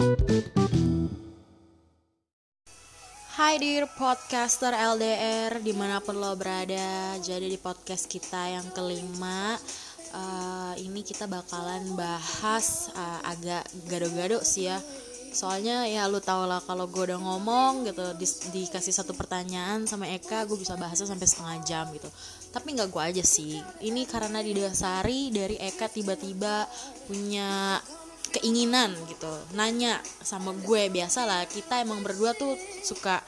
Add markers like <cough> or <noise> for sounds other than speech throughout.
Hai dear podcaster LDR di mana pun lo berada Jadi di podcast kita yang kelima uh, Ini kita bakalan bahas uh, agak gado-gado sih ya. Soalnya ya lu tau lah kalau gue udah ngomong gitu di, Dikasih satu pertanyaan sama Eka Gue bisa bahasnya sampai setengah jam gitu. Tapi nggak gue aja sih. Ini karena didasari dari Eka tiba-tiba punya keinginan gitu. Nanya sama gue biasa lah kita emang berdua tuh suka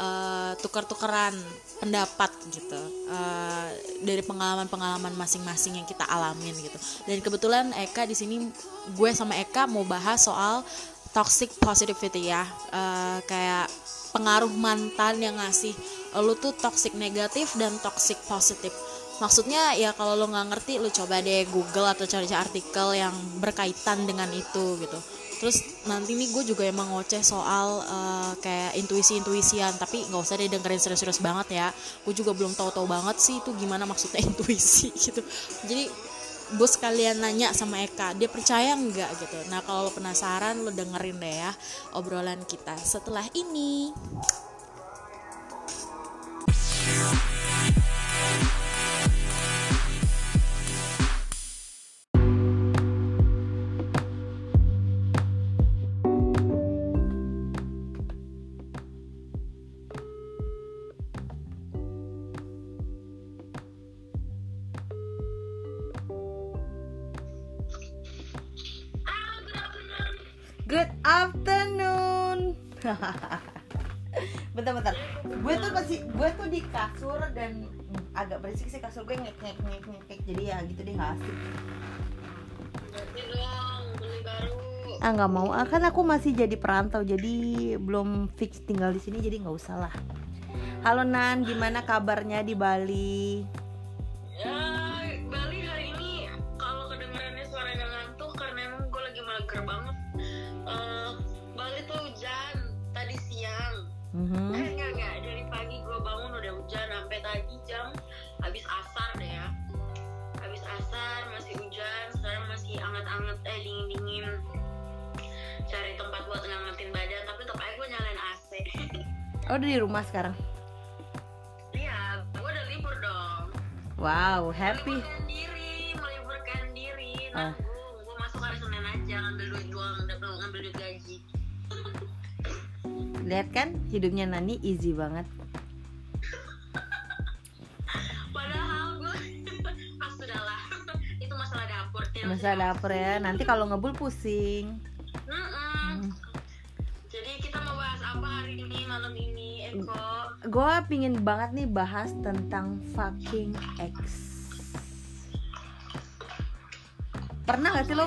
uh, tukar-tukaran pendapat gitu uh, dari pengalaman-pengalaman masing-masing yang kita alamin gitu. Dan kebetulan Eka di sini gue sama Eka mau bahas soal toxic positivity ya uh, kayak pengaruh mantan yang ngasih lu tuh toxic negatif dan toxic positif maksudnya ya kalau lo nggak ngerti lo coba deh Google atau cari-cari artikel yang berkaitan dengan itu gitu. Terus nanti nih gue juga emang ngoceh soal uh, kayak intuisi-intuisian tapi nggak usah deh dengerin serius-serius banget ya. Gue juga belum tahu-tahu banget sih itu gimana maksudnya <laughs> intuisi gitu. Jadi gue sekalian nanya sama Eka dia percaya nggak gitu. Nah kalau lo penasaran lo dengerin deh ya obrolan kita setelah ini bentar-bentar. Gue tuh masih gue tuh di kasur dan agak berisik sih kasur gue ngek ngek ngek ngek jadi ya gitu deh nggak asik. Ah nggak mau, ah, kan aku masih jadi perantau jadi belum fix tinggal di sini jadi nggak usah lah. Halo Nan, gimana kabarnya di Bali? Ya, Bali hari Mhm. Eh enggak enggak dari pagi gue bangun udah hujan sampai tadi jam habis asar deh ya. Habis asar masih hujan, sekarang masih anget-anget eh dingin-dingin. Cari tempat buat ngangetin badan tapi tetap aja gue nyalain AC. Oh udah di rumah sekarang. Iya, gue udah libur dong. Wow, happy. meliburkan diri meliburkan diri Ah. nanggung gue masuk hari senin aja ngambil duit doang ngambil ngambil duit gaji Lihat kan hidupnya Nani easy banget. <laughs> padahal gue <laughs> ah sudahlah <laughs> itu masalah dapur tidak Masa usah dapur ya. Nanti kalau ngebul pusing. Mm-mm. jadi kita mau bahas apa hari ini malam ini Eko gue pingin banget nih bahas tentang fucking ex pernah gak sih lo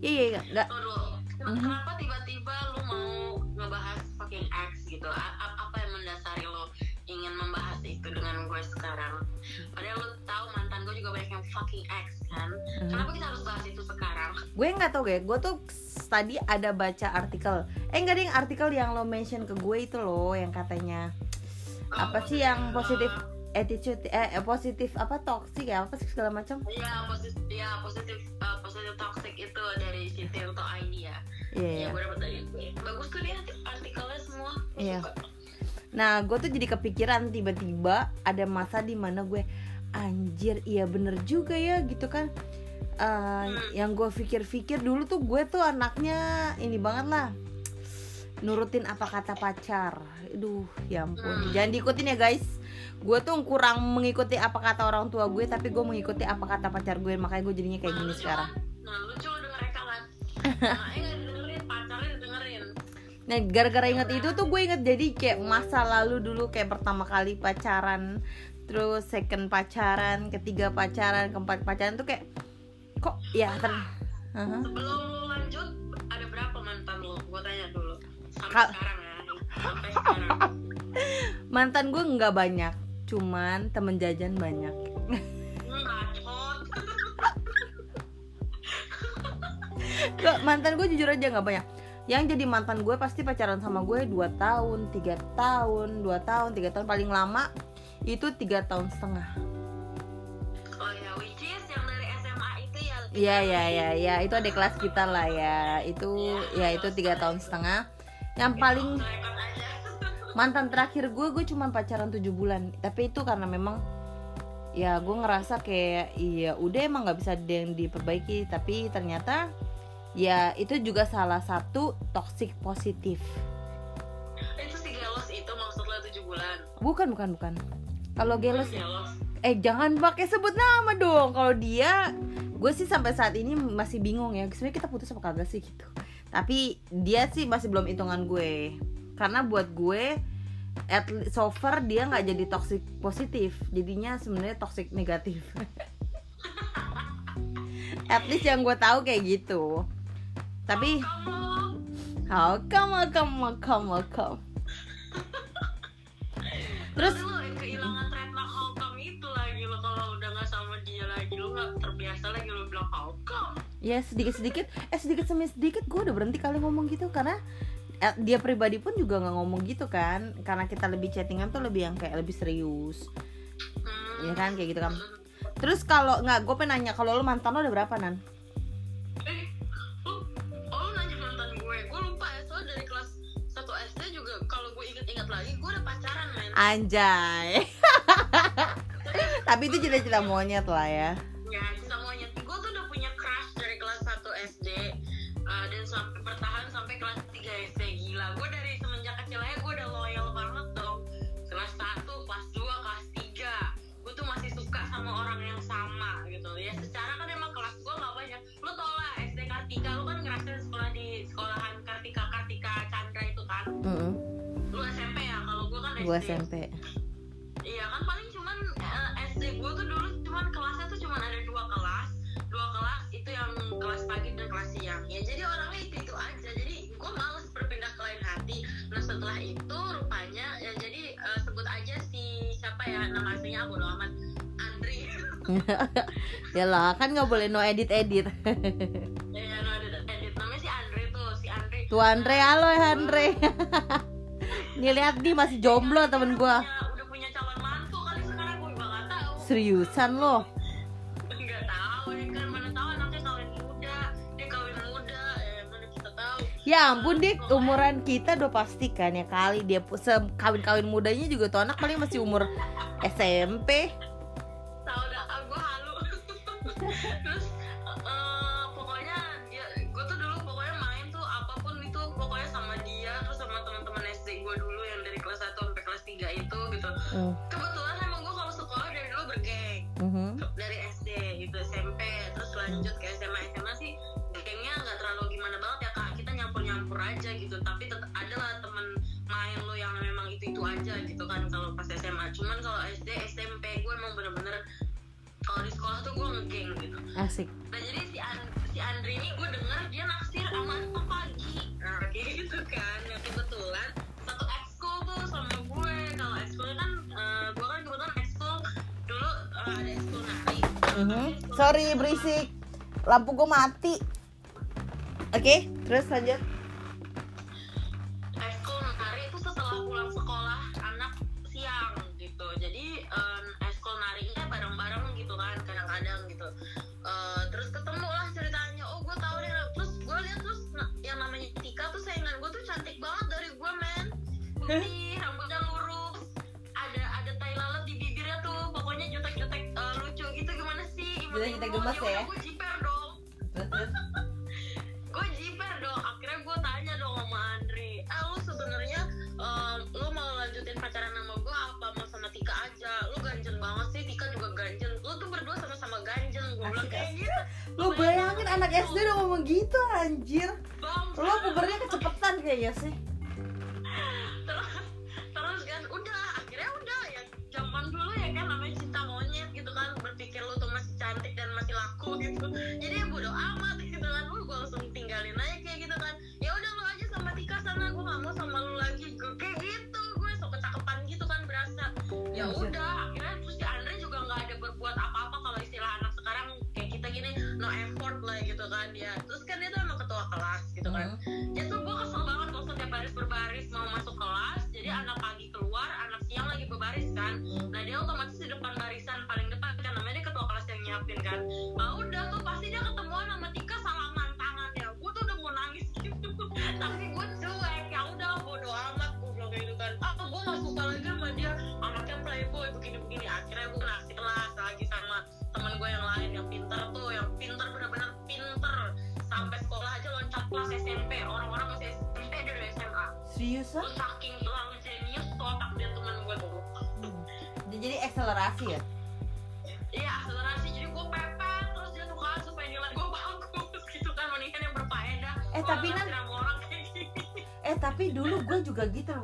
iya iya iya. nggak Mhm. kenapa mau fucking ex gitu. A- a- apa yang mendasari lo ingin membahas itu dengan gue sekarang? Padahal lo tahu mantan gue juga banyak yang fucking ex kan? Mhm. kenapa kita harus bahas itu sekarang? Gue nggak tau gue gue tuh tadi ada baca artikel. Eh enggak deh artikel yang lo mention ke gue itu loh yang katanya apa sih yang positif attitude eh eh, positif apa toxic ya apa sih segala macam Iya positif, ya positif, uh, positif toxic itu dari si Tirto ID ya. iya Iya, iya gue dapet dari. Bagus tuh dia artikelnya semua. Iya. suka. Nah, gue tuh jadi kepikiran tiba-tiba ada masa di mana gue anjir, iya bener juga ya gitu kan. Eh, yang gue pikir-pikir dulu tuh gue tuh anaknya ini banget lah nurutin apa kata pacar. Aduh, ya ampun. Jangan diikutin ya guys. Gue tuh kurang mengikuti apa kata orang tua gue, tapi gue mengikuti apa kata pacar gue. Makanya gue jadinya kayak Nah, gini sekarang. kan? Nah, lucu lo denger rekaman. <laughs> Nah, nggak dengerin, pacarnya dengerin. Nah, gara-gara inget itu tuh gue inget jadi kayak masa lalu dulu kayak pertama kali pacaran, terus second pacaran, ketiga pacaran, keempat pacaran tuh kayak kok ya ter Aha. Sebelum lanjut, ada berapa mantan lo? Gue tanya dulu. Sampai Kal- sekarang ya. Sampai sekarang. <laughs> mantan gue nggak banyak, cuman temen jajan banyak. Gak, mantan gue jujur aja nggak banyak. Yang jadi mantan gue pasti pacaran sama gue 2 tahun, tiga tahun, 2 tahun, tiga tahun paling lama itu tiga tahun setengah. Oh ya, which is yang dari SMA itu ya Iya iya iya ya itu ada kelas kita lah ya itu ya itu tiga tahun setengah yang paling mantan terakhir gue gue cuma pacaran tujuh bulan. Tapi itu karena memang ya gue ngerasa kayak iya udah emang nggak bisa ada yang diperbaiki. Tapi ternyata ya itu juga salah satu toxic positif. Itu si gelos itu maksud lo 7 bulan? Bukan bukan bukan. Kalau gelos gelos. Eh jangan pakai sebut nama dong. Kalau dia gue sih sampai saat ini masih bingung ya. Sebenarnya kita putus apa kagak sih gitu. Tapi dia sih masih belum hitungan gue karena buat gue at so far dia nggak jadi toxic positif. Jadinya sebenarnya toxic negatif. <laughs> At least yang gue tahu kayak gitu. Tapi how come how come how come how come terus lo kehilangan trademark how come itu lagi lo kalau udah nggak sama dia lagi lo nggak terbiasa lagi lo bilang how come? Ya sedikit sedikit eh sedikit demi sedikit gue udah berhenti kali ngomong gitu karena dia pribadi pun juga nggak ngomong gitu kan. Karena kita lebih chattingan tuh lebih yang kayak lebih serius. Hmm. ya kan? Kayak gitu kan. Terus kalau nggak gue pengen nanya kalau lo mantan lo udah berapa nan? Eh lo oh lo nanya mantan gue. Gue lupa ya soalnya dari kelas 1 SD juga kalau gue inget-inget lagi gue udah pacaran men. Anjay. <laughs> Tapi itu cita-cita monyet lah ya. Ya cinta monyet. Gue tuh udah punya crush dari kelas 1 SD uh, dan sampai bertahan sampai kelas 3 SD gila gue dari semenjak kecil aja gue udah loyal banget dong. Kelas 1 kelas 2 kelas 3 gue tuh masih suka sama orang yang sama gitu. Ya secara kan emang kelas gue gak banyak. Lo tau lah SD Kartika lo kan ngerasain sekolah di sekolahan Kartika Kartika Chandra itu kan? Mm-mm. lu SMP ya? Kalau gue kan SD gue SMP Iya kan paling cuman eh, SD gue tuh dulu cuman kelasnya tuh cuman ada dua kelas. Dua kelas itu yang kelas pagi dan kelas siang. Ya jadi orangnya itu itu aja. Jadi gue males berpindah ke lain hati. Nah setelah itu rupanya ya jadi eh, sebut aja si siapa ya? Nama aslinya bodo amat. Andri. <laughs> Ya lah kan nggak boleh no edit edit <laughs> ya no edit edit. Namanya si Andri tuh si Andri. Tuh Andre halo ya Andre. <laughs> Nih lihat nih masih jomblo temen gue udah punya calon mantu kali sekarang gue juga gak tahu. Seriusan lo? Nggak tahu ya kan Ya ampun dik, umuran kita udah pasti kan ya kali dia kawin-kawin mudanya juga tuh anak paling masih umur SMP. tahu dah ah, gue halu <laughs> terus eh, pokoknya dia gue tuh dulu pokoknya main tuh apa pun itu pokoknya sama dia terus sama teman-teman SD gue dulu yang dari kelas 1 sampai kelas 3 itu gitu Mm. Itu itu aja gitu kan kalau pas SMA cuman kalau SD SMP gue emang bener-bener kalau di sekolah tuh gue ngegeng gitu Asik. nah jadi si An- si Andri ini gue denger dia naksir sama anak pagi nah kayak gitu kan nah kebetulan satu ekskul tuh sama gue kalau ekskul kan eh, gue kan kebetulan ekskul dulu eh, ada ekskul nari Mhm. Sorry berisik, lampu gue mati. Oke, terus lanjut.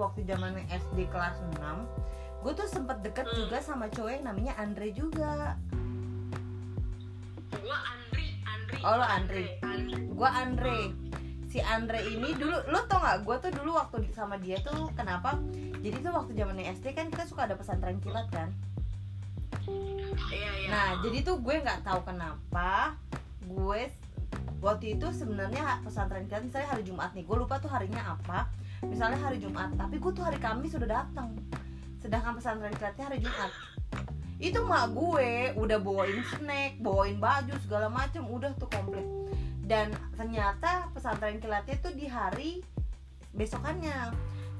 Waktu zaman SD kelas 6 gue tuh sempet deket Hmm. juga sama cowok yang namanya Andre juga. Gue Andri Andri. Oh, lo Andri. Andri. Gue Andre. Si Andre ini dulu lo tau nggak? Gue tuh dulu waktu sama dia tuh kenapa? Jadi tuh waktu zaman SD kan kita suka ada pesantren kilat kan? Iya iya. Nah jadi tuh gue nggak tahu kenapa gue waktu itu sebenarnya pesantren kilat misalnya hari Jumat nih gue lupa tuh harinya apa misalnya hari Jumat tapi gue tuh hari Kamis sudah datang. Sedangkan pesantren kilatnya hari Jumat. Itu mak gue udah bawain snack bawain baju segala macem udah tuh komplit. Dan ternyata pesantren kilatnya tuh di hari besokannya.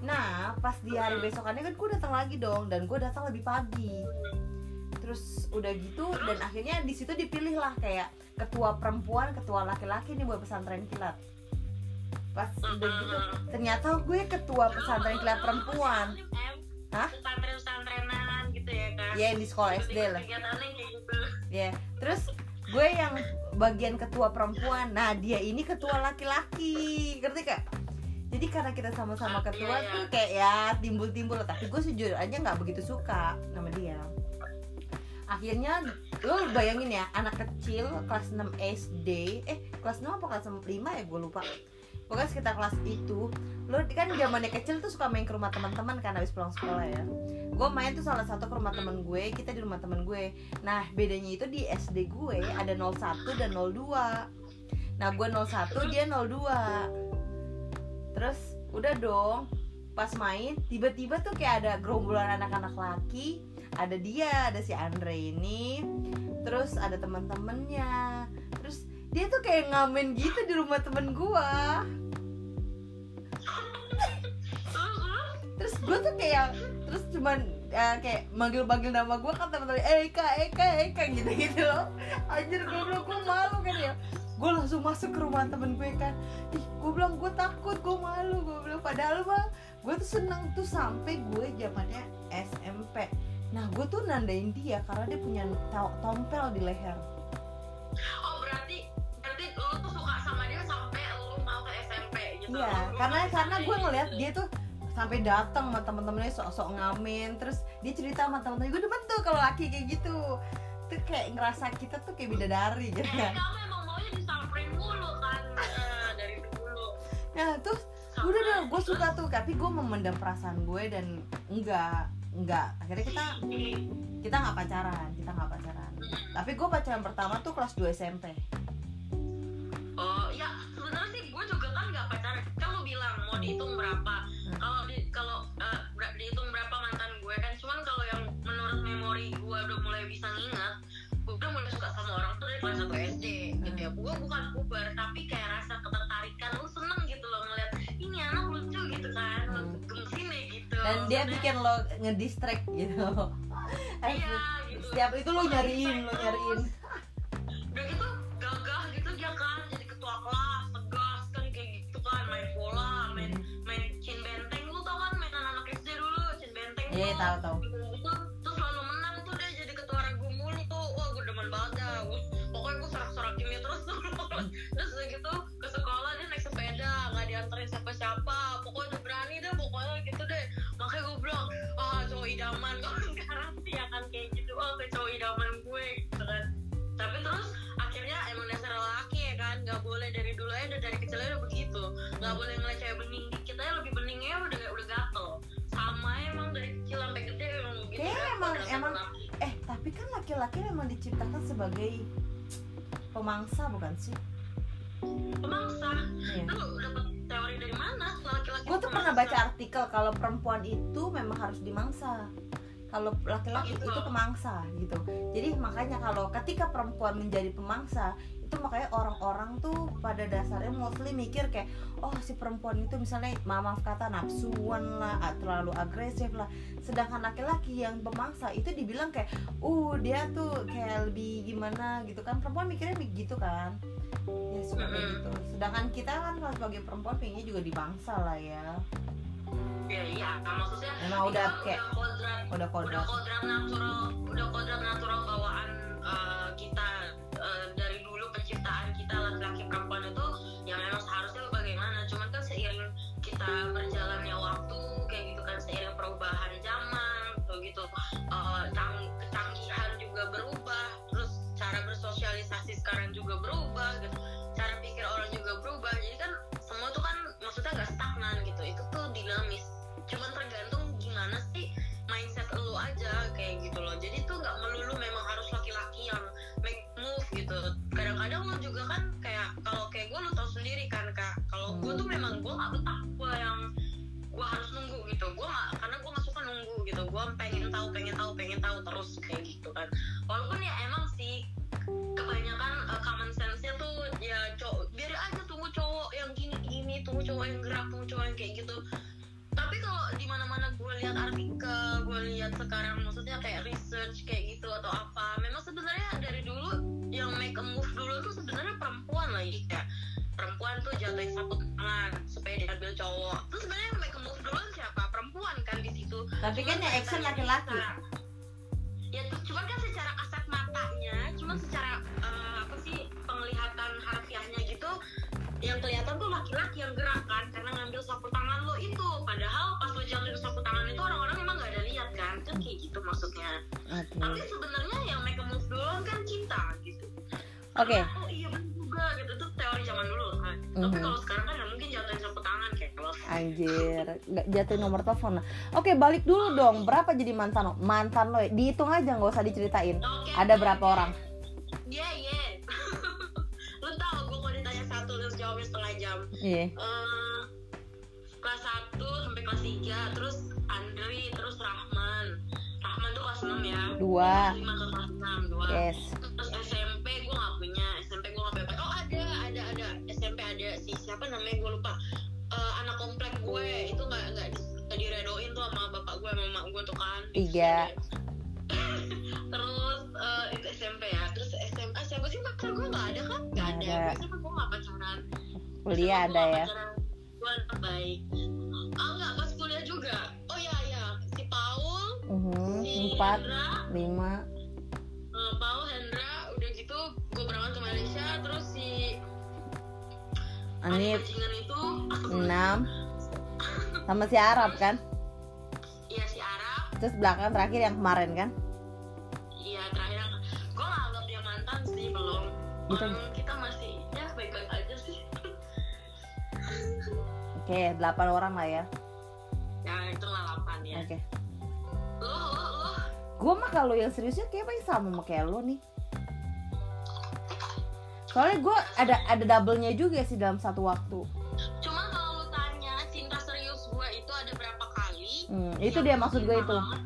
Nah pas di hari besokannya kan gue datang lagi dong dan gue datang lebih pagi. Terus udah gitu dan akhirnya di situ dipilih lah kayak ketua perempuan ketua laki-laki nih buat pesantren kilat pas udah gitu ternyata gue ketua pesantren kilat perempuan. Hah? pesantren pesantrenan gitu ya kan ya yang di sekolah SD lah. gitu. Ya terus gue yang bagian ketua perempuan. Nah dia ini ketua laki-laki. Ngerti kak? Jadi karena kita sama-sama ketua Iya, iya. tuh kayak ya timbul-timbul. Tapi gue sejujur aja nggak begitu suka sama dia. Akhirnya lo bayangin ya anak kecil kelas 6 SD eh kelas 6 apa kelas 5 ya? Gue lupa pokoknya sekitar kelas itu lo kan zamannya kecil tuh suka main ke rumah teman-teman kan habis pulang sekolah ya. Gue main tuh salah satu ke rumah temen gue kita di rumah temen gue. Nah bedanya itu di SD gue ada 01 dan 02 nah gue 01 dia 02 terus udah dong pas main tiba-tiba tuh kayak ada gerombolan anak-anak laki. Ada dia ada si Andre ini terus ada teman-temannya. Terus dia tuh kayak ngamen gitu di rumah temen gua. Terus gue tuh kayak terus cuman eh, kayak manggil-manggil nama gue kan teman-teman Eka Eka Eka gitu gitu loh anjir gue bilang gue malu kan ya. Gue langsung masuk ke rumah temen gue kan. Ih gue bilang gue takut gue malu gue bilang. Padahal mah gue tuh seneng tuh sampai gue zamannya SMP nah gue tuh nandain dia karena dia punya to- tompel di leher. Oh berarti lu tuh suka sama dia sampai lu mau ke SMP gitu. Iya, karena karena gue ngeliat gitu. dia tuh sampai datang sama temen-temennya sok-sok ngamen terus dia cerita sama temen-temennya gue demen tuh kalau laki kayak gitu. Tuh kayak ngerasa kita tuh kayak bidadari gitu eh kan. kamu emang maunya disamperin mulu kan Eh, dari dulu. Nah terus udah deh gue suka tuh tapi gue memendam perasaan gue dan enggak enggak. Akhirnya kita kita nggak pacaran kita nggak pacaran. Tapi gue pacaran pertama tuh kelas 2 SMP Oh ya sebenarnya sih gue juga kan nggak pacaran. Kan lu bilang mau dihitung berapa. Hmm. Kalau di kalau ber- dihitung berapa mantan gue kan. Cuman kalau yang menurut memori gue udah mulai bisa ngingat, gue udah mulai suka sama orang tuh dari kelas 1 SD gitu ya. Gue bukan puber tapi kayak rasa ketertarikan. Lu seneng gitu loh ngeliat ini anak lucu gitu kan. Hmm. Gemesin deh gitu. dan dia bikin lo ngedistract gitu <laughs> Iya gitu. setiap itu lo nyariin lo nyariin udah gitu gagah gitu dia kan kelas tegas kan kayak gitu kan. Main bola main main cin benteng lu tau kan mainan anak SD dulu cin benteng Iya, tuh. tahu, tahu. gitu terus selalu menang tuh dia jadi ketua regu mulu tuh. Wah gue demen banget dah. Gua- pokoknya gue sorak sorakin dia terus. Tuh <laughs> terus gitu ke sekolah dia naik sepeda nggak dianterin siapa siapa pokoknya udah berani deh pokoknya gitu deh. Makanya gue bilang ah cowok idaman. <laughs> Kalau sekarang sih ya kan kayak gitu oh kayak cowok idaman gue gitu kan. Tapi terus boleh dari dulu aja udah dari kecil aja udah begitu nggak boleh ngeliat cewek bening dikit aja lebih beningnya udah udah gatel sama emang dari kecil sampai gede emang begitu Kayaknya emang- emang- laki. Eh, tapi kan laki-laki memang diciptakan sebagai pemangsa bukan sih? pemangsa Iya. lu dapet teori dari mana laki-laki Gue tuh pernah baca artikel kalau perempuan itu memang harus dimangsa. Kalau laki-laki Oh, gitu. itu pemangsa gitu. Jadi makanya kalau ketika perempuan menjadi pemangsa, itu makanya orang-orang tuh pada dasarnya mostly mikir kayak oh si perempuan itu misalnya ma- maaf kata nafsuan lah ah, terlalu agresif lah. Sedangkan laki-laki yang pemangsa itu dibilang kayak uh dia tuh kayak lebih gimana gitu kan. Perempuan mikirnya begitu kan? Ya suka kayak Mm-mm. gitu sedangkan kita kan kalau sebagai perempuan pengennya juga dibangsa lah ya. Ya iya nah, maksudnya Emang itu udah kan kayak- udah kodrat udah udah kodrat kodrat natural udah kodrat natural bawaan eh, kita eh, dari dulu penciptaan kita laki-laki perempuan itu yang memang seharusnya bagaimana. Cuman kan seiring kita berjalannya waktu kayak gitu kan seiring perubahan zaman tuh gitu cang- kecanggihan juga berubah terus cara bersosialisasi sekarang juga berubah gitu. Cara pikir orang juga berubah. Jadi kan semua tuh kan maksudnya nggak stagnan gitu. Itu tuh dinamis. Cuman tergantung gimana sih mindset lu aja kayak gitu loh. Jadi tuh nggak melulu memang harus laki-laki yang make move gitu. Kadang-kadang lu juga kan kayak kalau kayak gue lu tau sendiri kan kak. Kalau gue tuh memang gue nggak betah gue yang gue harus nunggu gitu. Gue nggak karena gue nggak suka nunggu gitu. Gue pengen tahu pengen tahu pengen tahu terus kayak gitu kan. Walaupun ya emang sih kebanyakan uh, common sense-nya tuh ya cowok biar aja tunggu cowok yang gini gini tunggu cowok yang gerak tunggu cowok yang kayak gitu tapi kalau di mana mana gue lihat artikel gue lihat sekarang maksudnya kayak research kayak gitu atau apa memang sebenarnya dari dulu yang make a move dulu tuh sebenarnya perempuan lagi kayak perempuan tuh jatuhin sapu tangan supaya diambil cowok. Terus sebenarnya yang make a move dulu siapa? Perempuan kan di situ. Tapi kan yang action laki-laki. ya tuh cuman kan secara kasat matanya cuman secara eh, apa sih penglihatan harfiahnya gitu yang kelihatan tuh laki-laki yang gerak kan karena ngambil sapu tangan lo itu padahal pas lo jatuhin sapu tangan itu orang-orang emang gak ada lihat kan kan kayak gitu maksudnya oke tapi sebenarnya yang make a move duluan kan kita gitu oke Karena, oh iya juga gitu itu teori zaman dulu kan tapi Mhm. kalau sekarang kan mungkin jatuhin sapu tangan kayak kalau Anjir, nggak jatuhin nomor telepon. Oke, balik dulu dong. Berapa jadi mantan lo? Mantan lo ya? Dihitung aja, nggak usah diceritain. Oke, Ada berapa oke. orang? Iya, iya. Lu Iya. Eh, kelas 1 sampai kelas 3 terus Andri terus Rahman. Rahman tuh kelas 6 ya. Dua. Kelas 5 ke kelas 6, dua. Yes. Terus SMP gue gak punya. SMP gue gak punya. Oh, ada, ada, ada. SMP ada si siapa namanya gue lupa. Eh, anak komplek gue itu nggak di- nggak diredoin tuh sama bapak gue sama mama gue tuh kan Tiga. <laughs> terus eh, itu SMP ya terus SMA siapa sih pacar gue nggak ada kan nggak ada ada. SMA gue nggak pacaran Kuliah ada ya. gue anak baik ah nggak pas kuliah juga. Oh ya ya si Paul Mhm, si Empat, Hendra. lima, eh, Paul Hendra udah gitu gue berangkat ke Malaysia. Terus si Anip, itu enam, sama si Arab kan? iya si Arab. Terus belakang terakhir yang kemarin kan? Iya terakhir gue gak anggap dia mantan sih belum. Gitu. Orang kita masih ya baik-baik aja Oke, delapan orang lah ya. Ya itu lalapan ya Oke. Lo lo lo Gue mah kalau yang seriusnya kayak paling sama sama kayak lo nih. Soalnya gue ada ada double-nya juga sih dalam satu waktu. Cuma kalau lu tanya cinta serius gue itu ada berapa kali Hmm, itu dia maksud gue itu. banget.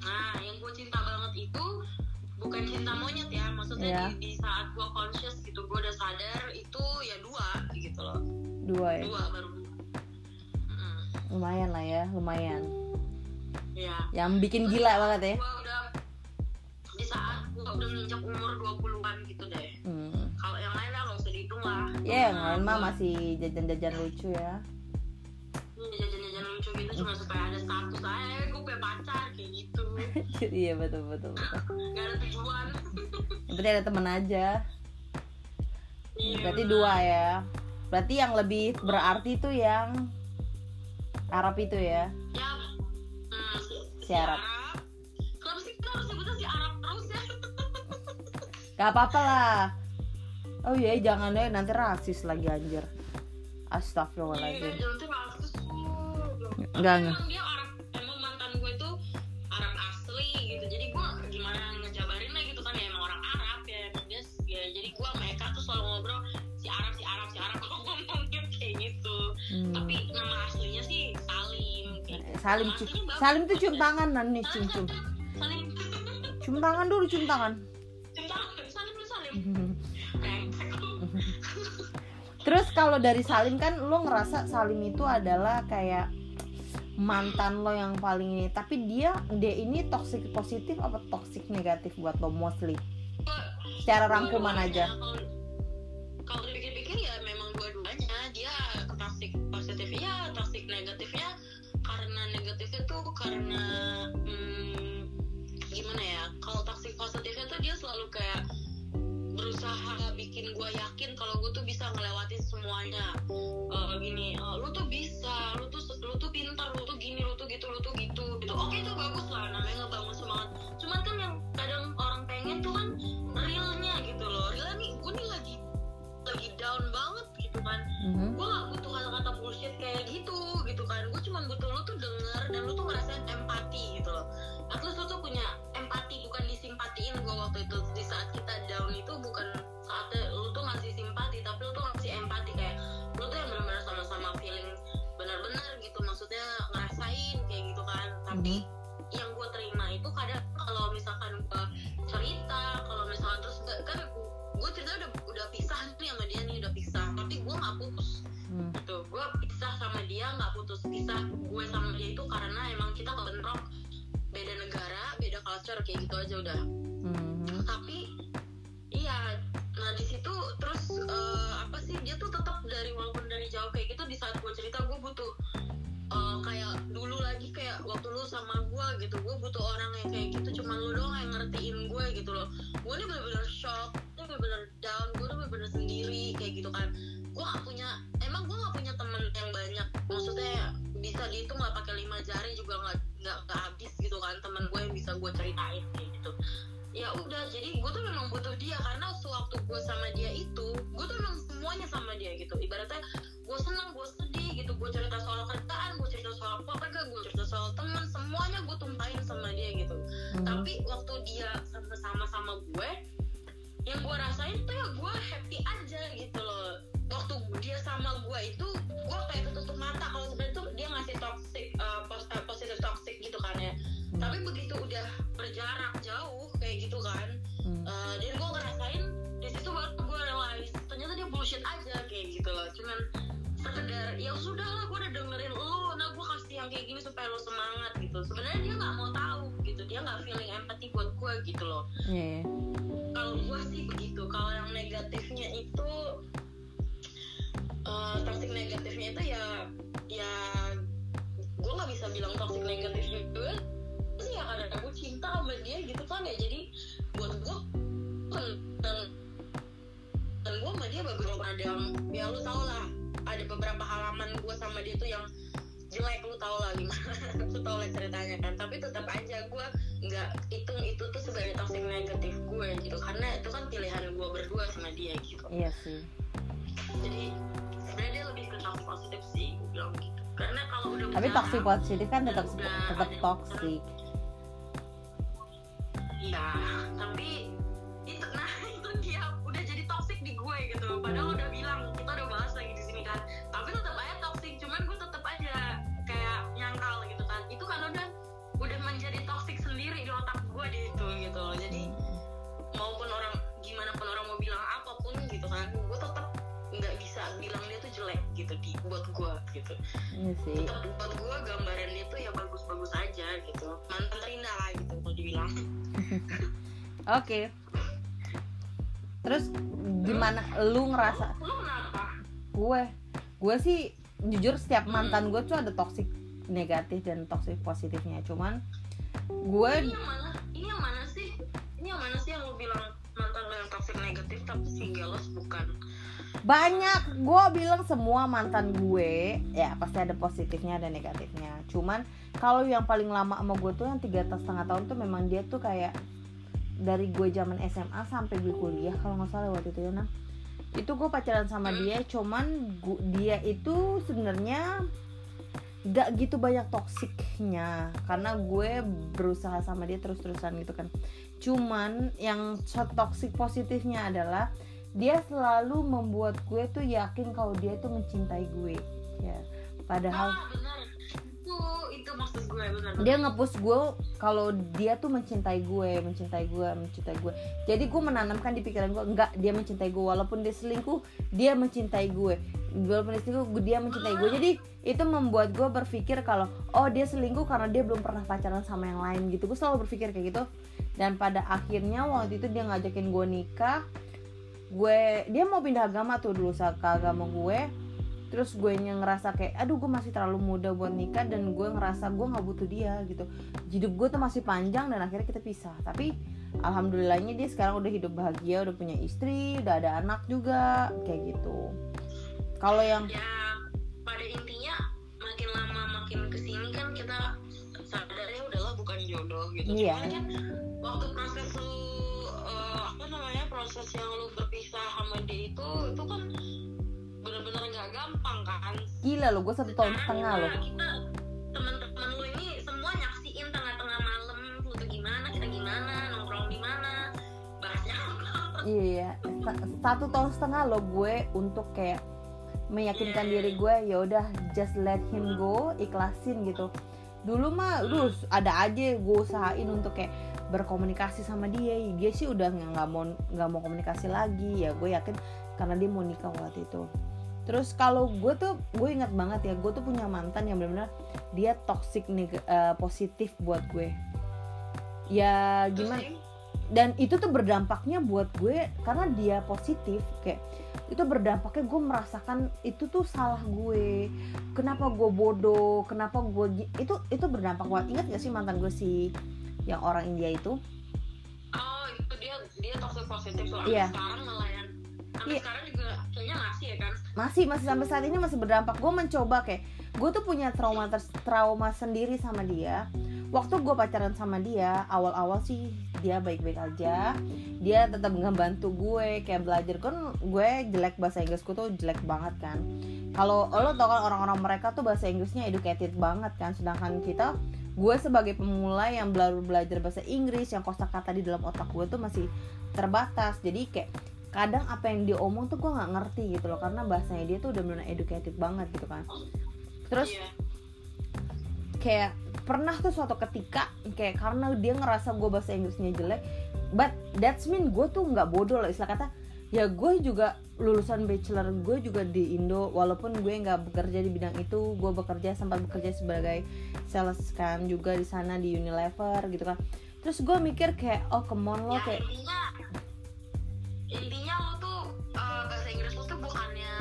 Nah yang gue cinta banget itu Bukan cinta monyet ya Maksudnya Iya. di, di saat gue conscious gitu Gue udah sadar itu ya dua gitu loh Dua ya. Dua baru Lumayan lah ya, lumayan. Iya Yang bikin gila banget ya. gue udah di saat gue udah menginjak umur 20-an gitu deh Hmm. kalau yang lain lah gak usah dihitung lah Ya, yang lain mah masih jajan-jajan lucu ya. Ini jajan-jajan lucu gitu cuma supaya ada status aja gue punya pacar kayak gitu <laughs> iya betul betul betul. gak ada tujuan penting ada temen aja. Iya, Berarti bener. dua ya. Berarti yang lebih berarti itu yang Arab itu ya. ya hmm, si, Si Arab. kenapa sih kita harus sebutnya si Arab terus ya <laughs> Gak apa-apa lah. Oh iya, jangan deh nanti rasis lagi anjir. iya Astagfirullahaladzim. Enggak, enggak. salim cium salim tuh cium tangan nan. Nih cium cium. Cium tangan dulu cium tangan. <laughs> Terus kalau dari salim kan lo ngerasa salim itu adalah kayak mantan lo yang paling ini. Tapi dia dia ini toxic positif apa toxic negatif buat lo mostly? Secara rangkuman aja. Kalau dipikir-pikir ya memang dua-duanya. Dia toxic positif ya toxic negatif aja Kalau- karena hmm, gimana ya kalau toxic positifnya tuh dia selalu kayak berusaha bikin gue yakin kalau gue tuh bisa ngelewatin semuanya. Eh, gini eh, lu tuh bisa lu tuh lu tuh pintar lu tuh gini lu tuh gitu lu tuh gitu gitu. Oke itu bagus lah namanya ngebangun semangat. Cuman kan yang kadang orang pengen tuh kan realnya gitu loh. Realnya nih gue nih lagi lagi down banget kan Mhm. gue gak butuh kata-kata bullshit kayak gitu gitu kan. Gue cuma butuh lu tuh denger dan lu tuh ngerasain empati gitu loh. At least lu tuh punya empati bukan disimpatiin gue waktu itu. Di saat kita down itu bukan saatnya lu tuh ngasih simpati tapi lu tuh ngasih empati. Kayak lu tuh yang benar-benar sama-sama feeling benar-benar gitu. Maksudnya ngerasain kayak gitu kan. Tapi yang gue terima itu kadang kalau misalkan gue cerita kalau misalkan terus kan gue cerita udah udah pisah nih sama dia nih udah pisah gue nggak putus. Hmm. gitu. Gue pisah sama dia nggak putus. Pisah gue sama dia itu karena emang kita kebentrok beda negara beda culture kayak gitu aja udah. Mhm. tapi iya. Nah di situ terus eh, apa sih? Dia tuh tetap dari walaupun dari jauh kayak gitu di saat gue cerita gue butuh eh, kayak dulu lagi kayak waktu lu sama gue gitu gue butuh orang yang kayak gitu cuma lu doang yang ngertiin gue gitu loh. Gue ini bener-bener shock gue bener-bener down gue tuh bener-bener sendiri kayak gitu kan. Gue gak punya emang gue gak punya temen yang banyak. Maksudnya bisa dihitung lah pakai lima jari juga nggak nggak habis gitu kan temen gue yang bisa gue ceritain kayak gitu ya udah jadi gue tuh memang butuh dia karena sewaktu gue sama dia itu gue tuh memang semuanya sama dia gitu. Ibaratnya gue senang gue sedih gitu. Gue cerita soal kerjaan gue cerita soal keluarga gue cerita soal teman semuanya gue tumpahin sama dia gitu. Mhm. tapi waktu dia sama sama gue yang gue rasain tuh ya gue happy aja gitu loh. Waktu dia sama gue itu gue kayak ketutup mata. Kalau sebenarnya tuh dia ngasih toxic uh, pos- positive toxic gitu kan ya. Hmm. Tapi begitu udah berjarak jauh kayak gitu kan Hmm. uh, dan gue ngerasain di situ baru gue realize ternyata dia bullshit aja kayak gitu loh cuman sekedar ya sudah lah gue udah dengerin lu nah gue kasih yang kayak gini supaya lo semangat gitu sebenarnya dia nggak mau tahu gitu dia nggak feeling empathy buat gue gitu loh Iya, iya. kalau gue sih begitu kalau yang negatifnya itu eh toxic negatifnya itu ya ya gue nggak bisa bilang toxic negatif juga sih ya karena aku cinta sama dia gitu kan ya. Jadi buat gue dan, dan gue sama dia beberapa ada yang ya lu tau lah ada beberapa halaman gue sama dia tuh yang jelek lu tau lah gimana. <laughs> Lu tau lah ceritanya kan. Tapi tetap aja gue nggak hitung itu tuh sebagai toxic negatif gue gitu. Karena itu kan pilihan gue berdua sama dia gitu. Iya sih. jadi sebenarnya dia lebih ke toxic positif sih gue bilang gitu. Karena kalau udah Tapi toxic positif kan tetap tetap toxic. Iya tapi itu nah <laughs> itu dia. Udah jadi toxic di gue gitu. Padahal udah bilang kita udah bahas lagi di sini kan. Tapi tetap aja toxic cuman gue tetap aja kayak nyangkal gitu kan. Itu kan udah udah menjadi toxic sendiri di otak gue di itu gitu. Loh jadi maupun orang gimana pun orang mau bilang apa pun gitu kan gue tetap nggak bisa bilang dia tuh jelek gitu di buat gue gitu. Iya sih. tetap buat gue gambaran dia tuh ya bagus-bagus aja gitu. Mantan terindah lah gitu kalau dibilang Oke. Terus gimana? Lu ngerasa? Lu kenapa? Gue? Gue sih jujur setiap mantan gue tuh ada toxic negatif dan toxic positifnya. Cuman gue ini yang mana? Ini yang mana sih? Ini yang mana sih yang lu bilang mantan lo yang toxic negatif tapi si gelos bukan? Banyak. Gue bilang semua mantan gue ya pasti ada positifnya ada negatifnya. Cuman kalau yang paling lama sama gue tuh yang tiga setengah tahun tuh memang dia tuh kayak dari gue zaman SMA sampai gue kuliah kalau nggak salah waktu itu ya nah itu gue pacaran sama dia cuman gu- dia itu sebenarnya gak gitu banyak toksiknya karena gue berusaha sama dia terus-terusan gitu kan. Cuman yang toxic positifnya adalah dia selalu membuat gue tuh yakin kalau dia tuh mencintai gue ya. Padahal ah benar itu itu maksud gue benar dia ngepush gue kalau dia tuh mencintai gue mencintai gue mencintai gue. Jadi gue menanamkan di pikiran gue enggak dia mencintai gue. Walaupun dia selingkuh dia mencintai gue. Walaupun dia selingkuh dia mencintai gue. Jadi itu membuat gue berpikir kalau oh dia selingkuh karena dia belum pernah pacaran sama yang lain gitu. Gue selalu berpikir kayak gitu. Dan pada akhirnya waktu itu dia ngajakin gue nikah. Gue dia mau pindah agama tuh dulu ke agama gue terus gue yang ngerasa kayak aduh gue masih terlalu muda buat nikah dan gue ngerasa gue nggak butuh dia gitu. Hidup gue tuh masih panjang dan akhirnya kita pisah. Tapi alhamdulillahnya dia sekarang udah hidup bahagia udah punya istri udah ada anak juga kayak gitu. Kalau yang ya pada intinya makin lama makin ke sini kan kita sadarnya udahlah bukan jodoh gitu. Iya. Cuman kan waktu proses lu eh, apa namanya proses yang lu berpisah sama dia itu itu kan gampang kan gila lo gue satu tahun setengah lo kita teman-teman lu ini semua nyaksiin tengah-tengah malam lu tuh gimana kita gimana nongkrong di mana bahasnya apa Iya, sa- satu tahun setengah lo gue untuk kayak meyakinkan diri gue ya udah just let him go, ikhlasin gitu. Dulu mah lu ada aja gue usahain untuk kayak berkomunikasi sama dia. Dia sih udah nggak mau nggak mau komunikasi lagi ya. Gue yakin karena dia mau nikah waktu itu. Terus kalau gue tuh gue ingat banget ya gue tuh punya mantan yang benar-benar dia toxic neg- eh, positif buat gue. Ya gimana? dan itu tuh berdampaknya buat gue karena dia positif kayak itu berdampaknya gue merasakan itu tuh salah gue kenapa gue bodoh kenapa gue itu itu berdampak banget ingat gak sih mantan gue si yang orang India itu Oh itu dia dia toxic positif soalnya Iya. sekarang malah yang sampai Iya. sekarang juga kayaknya masih ya kan? Masih masih sampai saat ini masih berdampak. Gue mencoba kayak gue tuh punya trauma ters- trauma sendiri sama dia. Waktu gue pacaran sama dia awal-awal sih dia baik-baik aja. Dia tetap ngebantu gue kayak belajar. Kan gue jelek bahasa Inggrisku tuh jelek banget kan. Kalau lo tau kan orang-orang mereka tuh bahasa Inggrisnya educated banget kan. Sedangkan kita gue sebagai pemula yang baru belajar bahasa Inggris yang kosakata di dalam otak gue tuh masih terbatas. Jadi kayak kadang apa yang dia omong tuh gue nggak ngerti gitu loh karena bahasanya dia tuh udah benar educated banget gitu kan terus Iya. kayak pernah tuh suatu ketika kayak karena dia ngerasa gue bahasa Inggrisnya jelek but that's mean gue tuh nggak bodoh loh istilah kata ya gue juga lulusan bachelor gue juga di Indo walaupun gue nggak bekerja di bidang itu gue bekerja sempat bekerja sebagai sales kan juga di sana di Unilever gitu kan terus gue mikir kayak oh come on lo ya kayak intinya lo tuh eh, bahasa Inggris lo tuh bukannya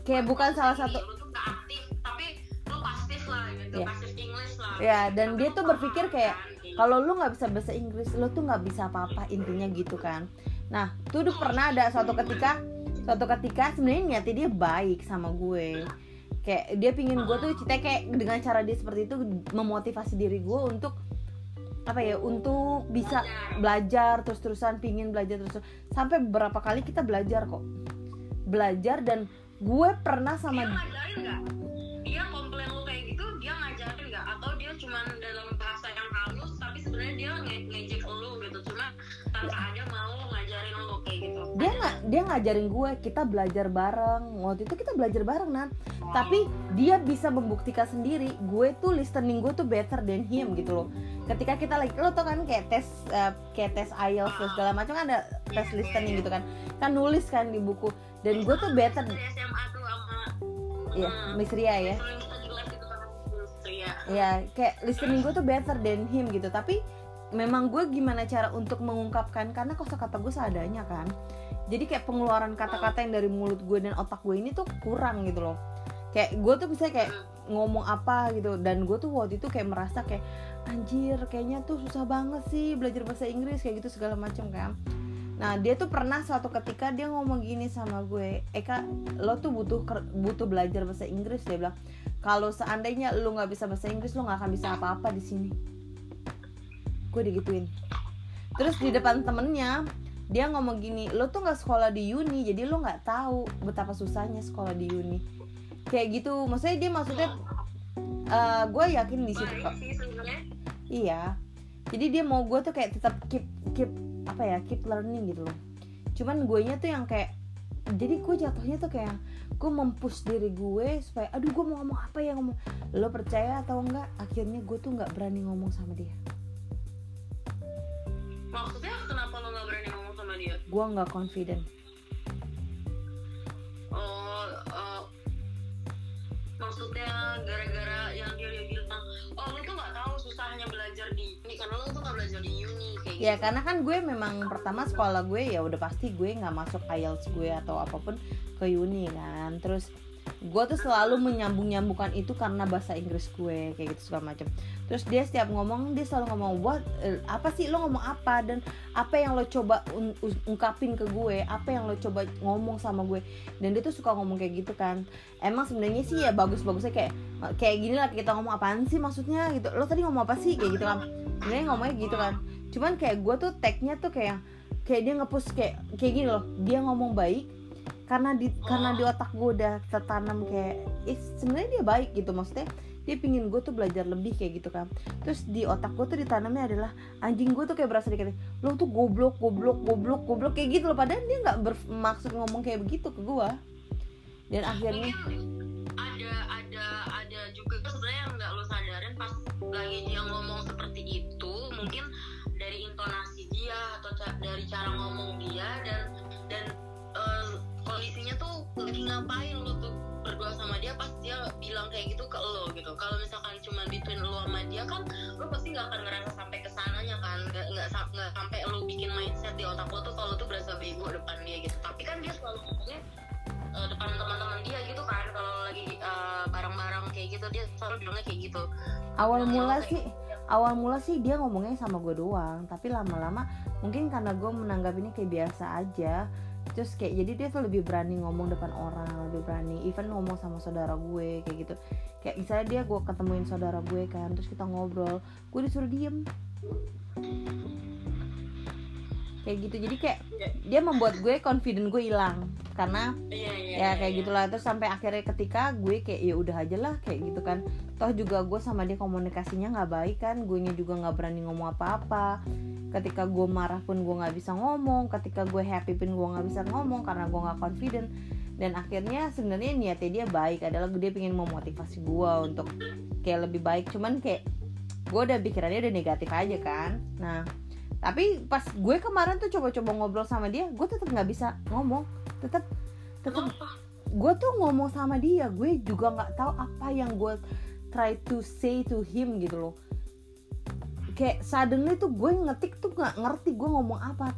Kayak bukan salah ini, satu- lo tuh gak aktif tapi lo pasif lah gitu Iya. pasif English lah. Ya, dan Tapi dia lo tuh berpikir kayak, kan, kayak kalau lu nggak bisa bahasa Inggris lo tuh nggak bisa apa-apa intinya gitu kan. Nah tuh dulu pernah ada suatu ketika suatu ketika sebenarnya niatnya dia baik sama gue. Kayak dia pingin gue tuh cerita kayak dengan cara dia seperti itu memotivasi diri gue untuk apa ya untuk bisa belajar terus terusan pingin belajar terus sampai beberapa kali kita belajar kok. Belajar dan gue pernah dia sama ngajarin nggak? Dia komplain lo kayak gitu dia ngajarin nggak? Atau dia cuman dalam bahasa yang halus tapi sebenarnya dia nge- ngejek dia ngajarin gue kita belajar bareng. Waktu itu kita belajar bareng nan tapi dia bisa membuktikan sendiri gue tuh listening gue tuh better than him gitu loh. Ketika kita lagi lo tau kan kayak tes eh, kayak tes IELTS dan segala macam kan ada tes listening gitu kan. Kan nulis kan di buku. Dan gue tuh better. SMA tuh sama ya Miss Ria ya. listening study lab itu kan Ria. Ya kayak listening gue tuh better than him gitu. Tapi memang gue gimana cara untuk mengungkapkan karena kosakata gue seadanya kan. Jadi kayak pengeluaran kata-kata yang dari mulut gue dan otak gue ini tuh kurang gitu loh. Kayak gue tuh bisa kayak ngomong apa gitu dan gue tuh waktu itu kayak merasa kayak anjir kayaknya tuh susah banget sih belajar bahasa Inggris kayak gitu segala macam kan. Nah dia tuh pernah suatu ketika dia ngomong gini sama gue Eka lo tuh butuh butuh belajar bahasa Inggris dia bilang. Kalau seandainya lo nggak bisa bahasa Inggris lo nggak akan bisa apa-apa di sini gue digituin. Terus di depan temennya dia ngomong gini lo tuh nggak sekolah di uni jadi lo nggak tahu betapa susahnya sekolah di uni. Kayak gitu. Maksudnya dia maksudnya eh, gue yakin di situ sebenarnya. Iya. Jadi dia mau gue tuh kayak tetap keep keep apa ya keep learning gitu loh. Cuman gue nya tuh yang kayak jadi gue jatuhnya tuh kayak gue mempush diri gue supaya aduh gue mau ngomong apa ya ngomong lo percaya atau enggak akhirnya gue tuh nggak berani ngomong sama dia maksudnya kenapa lo nggak berani ngomong sama dia? Gue nggak confident. Oh eh, maksudnya gara-gara yang dia, dia bilang oh lu tuh nggak tahu susahnya belajar di uni karena lu tuh nggak belajar di uni kayak ya gitu. karena kan gue memang pertama sekolah gue ya udah pasti gue nggak masuk IELTS gue atau apa pun ke uni kan. Terus gue tuh selalu menyambung nyambungkan itu karena bahasa Inggris gue kayak gitu segala macam terus dia setiap ngomong dia selalu ngomong what eh, apa sih? Lo ngomong apa? Dan apa yang lo coba un- un- ungkapin ke gue? Apa yang lo coba ngomong sama gue? Dan dia tuh suka ngomong kayak gitu kan. Emang sebenarnya sih ya bagus bagusnya kayak kayak gini lah kita ngomong apaan sih maksudnya gitu. Lo tadi ngomong apa sih? Kayak gitu kan. Sebenarnya ngomongnya gitu kan. Cuman kayak gue tuh tagnya tuh kayak kayak dia ngepush kayak kayak gini loh. Dia ngomong baik karena di karena di otak gue udah tertanam kayak eh, sebenarnya dia baik gitu. Maksudnya dia pingin gue tuh belajar lebih kayak gitu kan. Terus di otak gue tuh ditanamnya adalah anjing gue tuh kayak berasa dikit lo tuh goblok goblok goblok goblok kayak gitu loh. Padahal dia nggak bermaksud ngomong kayak begitu ke gue dan akhirnya mungkin ada ada ada juga sebenarnya yang nggak lo sadarin pas lagi dia ngomong seperti itu. Mungkin dari intonasi dia atau dari cara ngomong dia dan dan eh, kondisinya tuh lagi ngapain lo tuh berdua sama dia pas dia bilang kayak gitu ke lo gitu. Kalau misalkan cuma between lo sama dia kan lo pasti nggak akan ngerasa sampai ke sananya kan. Nggak nggak sam- nggak sampai lo bikin mindset di otak lo tuh kalau tuh berasa bego depan dia gitu. Tapi kan dia selalu ngomongnya eh, depan teman-teman dia gitu kan. Kalau lagi eh, bareng-bareng kayak gitu dia selalu bilangnya kayak gitu. Awal Bilangnya mula sih awal mula sih dia ngomongnya sama gue doang. Tapi lama-lama mungkin karena gue menanggapinya kayak biasa aja terus kayak jadi dia tuh lebih berani ngomong depan orang lebih berani even ngomong sama saudara gue kayak gitu. Kayak misalnya dia gue ketemuin saudara gue kan terus kita ngobrol gue disuruh diem kayak gitu. Jadi kayak dia membuat gue confident gue hilang. Karena iya iya ya kayak gitulah. Terus sampai akhirnya ketika gue kayak ya udah aja lah kayak gitu kan. Toh juga gue sama dia komunikasinya nggak baik kan. Gue juga nggak berani ngomong apa-apa. Ketika gue marah pun gue nggak bisa ngomong. Ketika gue happy pun gue nggak bisa ngomong karena gue nggak confident. Dan akhirnya sebenarnya niatnya dia baik. Adalah dia pengen memotivasi gue untuk kayak lebih baik. Cuman kayak gue udah pikirannya udah negatif aja kan. Nah tapi pas gue kemarin tuh coba-coba ngobrol sama dia gue tetap nggak bisa ngomong. Tetap tetap gue tuh ngomong sama dia gue juga nggak tahu apa yang gue try to say to him gitu loh. Kayak suddenly tuh gue ngetik tuh nggak ngerti gue ngomong apa.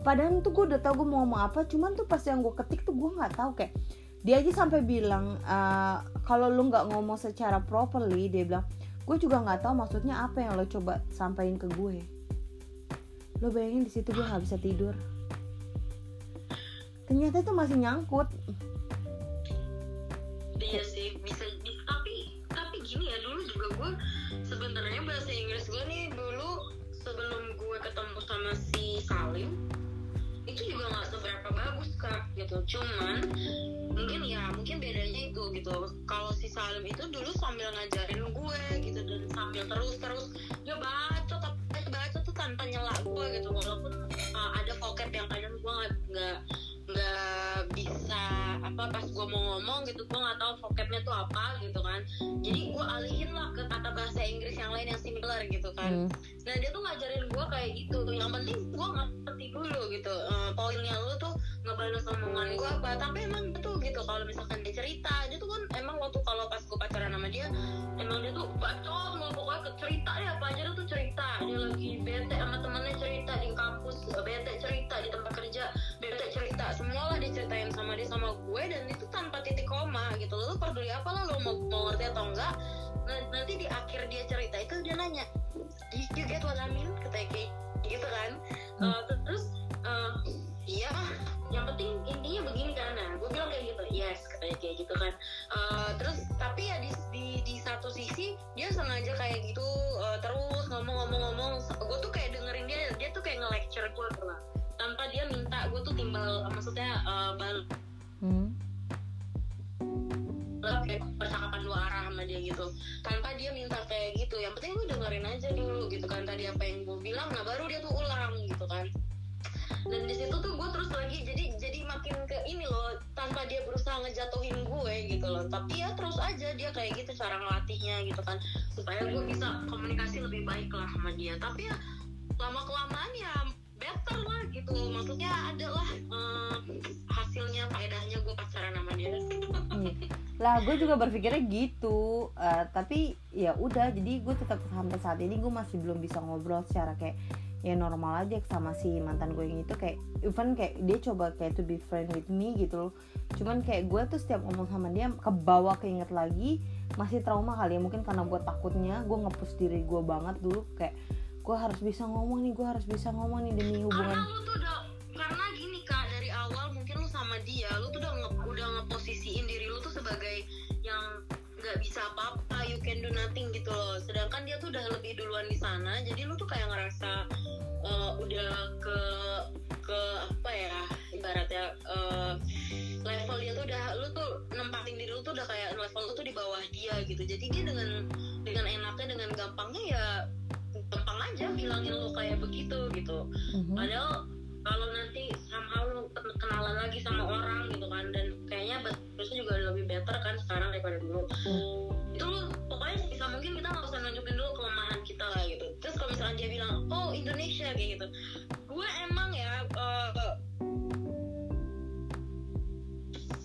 Padahal tuh gue udah tahu gue mau ngomong apa cuman tuh pas yang gue ketik tuh gue nggak tahu. Kayak dia aja sampai bilang "Eh, kalau lu nggak ngomong secara properly dia bilang gue juga nggak tahu maksudnya apa yang lo coba sampaikan ke gue lo bayangin di situ gue nggak bisa tidur. Ternyata itu masih nyangkut. Iya sih bisa tapi tapi gini ya dulu juga gue sebenarnya bahasa Inggris gue nih dulu sebelum gue ketemu sama si Salim itu juga nggak seberapa bagus kak gitu. Cuman mungkin ya mungkin bedanya itu gitu. Kalau si Salim itu dulu sambil ngajarin gue gitu dan sambil terus terus baca tapi tanpa nyela gue gitu walaupun uh, ada vocab yang kadang gue nggak nggak bisa apa pas gue mau ngomong gitu gue nggak tahu vocabnya tuh apa gitu kan. Jadi gue alihin lah ke kata bahasa Inggris yang lain yang similar gitu kan. Hmm. nah dia tuh ngajarin gue kayak gitu. Yang penting gue ngerti dulu gitu. Eh, poinnya lu tuh ngebalas omongan gue apa. Tapi emang betul gitu kalau misalkan dia cerita. Dia tuh kan emang waktu kalau pas gue pacaran sama dia emang dia tuh bacot mau pokoknya ke cerita deh apa aja dia tuh cerita. Dia lagi bete sama temennya cerita di kampus bete cerita di tempat kerja bete cerita semua lah diceritain sama dia sama gue dan itu tanpa titik koma gitu. Lu peduli apa lah lo mau, mau ngerti atau enggak Nah, nanti di akhir dia cerita itu dia nanya you, you get what I mean? Katanya kayak gitu kan. Eh, terus eh, iya yang penting intinya begini kan. Nah gue bilang kayak gitu yes katanya kayak gitu kan. Eh, terus tapi ya di, di di satu sisi dia sengaja kayak gitu eh, terus ngomong-ngomong-ngomong. Gue tuh kayak dengerin dia dia tuh kayak nge-lecture gue lah tanpa dia minta timbal maksudnya eh, bal Hmm. kayak percakapan dua arah sama dia gitu. Tanpa dia minta kayak gitu. Yang penting lu dengerin aja dulu gitu kan. Tadi apa yang gue bilang nah baru dia tuh ulang gitu kan. Dan di situ tuh gue terus lagi jadi jadi makin ke ini loh. Tanpa dia berusaha ngejatuhin gue gitu loh. Tapi ya terus aja dia kayak gitu cara ngelatihnya gitu kan. Supaya gue bisa komunikasi lebih baik lah sama dia. Tapi ya lama kelamaan ya better lah gitu. Maksudnya ada lah eh, hasilnya faedahnya gue pacaran sama dia. Lah gue juga berpikirnya gitu. Eh, tapi ya udah jadi gue tetap sampai saat ini gue masih belum bisa ngobrol secara kayak ya normal aja sama si mantan gue yang itu. Kayak even kayak dia coba kayak to be friend with me gitu loh. Cuman kayak gue tuh setiap ngomong sama dia kebawa keinget lagi masih trauma kali ya. Mungkin karena gue takutnya gue ngepus diri gue banget dulu. Kayak gue harus bisa ngomong nih gue harus bisa ngomong nih demi hubungan. karena lu tuh udah karena gini kak dari awal mungkin lu sama dia lu tuh udah nge, udah ngeposisiin diri lu tuh sebagai yang nggak bisa apa-apa you can do nothing gitu loh. Sedangkan dia tuh udah lebih duluan di sana jadi lu tuh kayak ngerasa uh, udah ke ke apa ya ibaratnya uh, level dia tuh udah lu tuh nempatin diri lu tuh udah kayak level lu tuh di bawah dia gitu. Jadi dia dengan dengan enaknya dengan gampangnya ya gampang aja bilangin lu kayak begitu gitu. Mhm. padahal kalau nanti somehow lu kenalan lagi sama orang gitu kan dan kayaknya terusnya juga lebih better kan sekarang daripada dulu. Itu lu pokoknya bisa mungkin kita nggak usah nunjukin dulu kelemahan kita lah gitu. Terus kalau misalnya dia bilang oh Indonesia kayak gitu. Gue emang ya eh,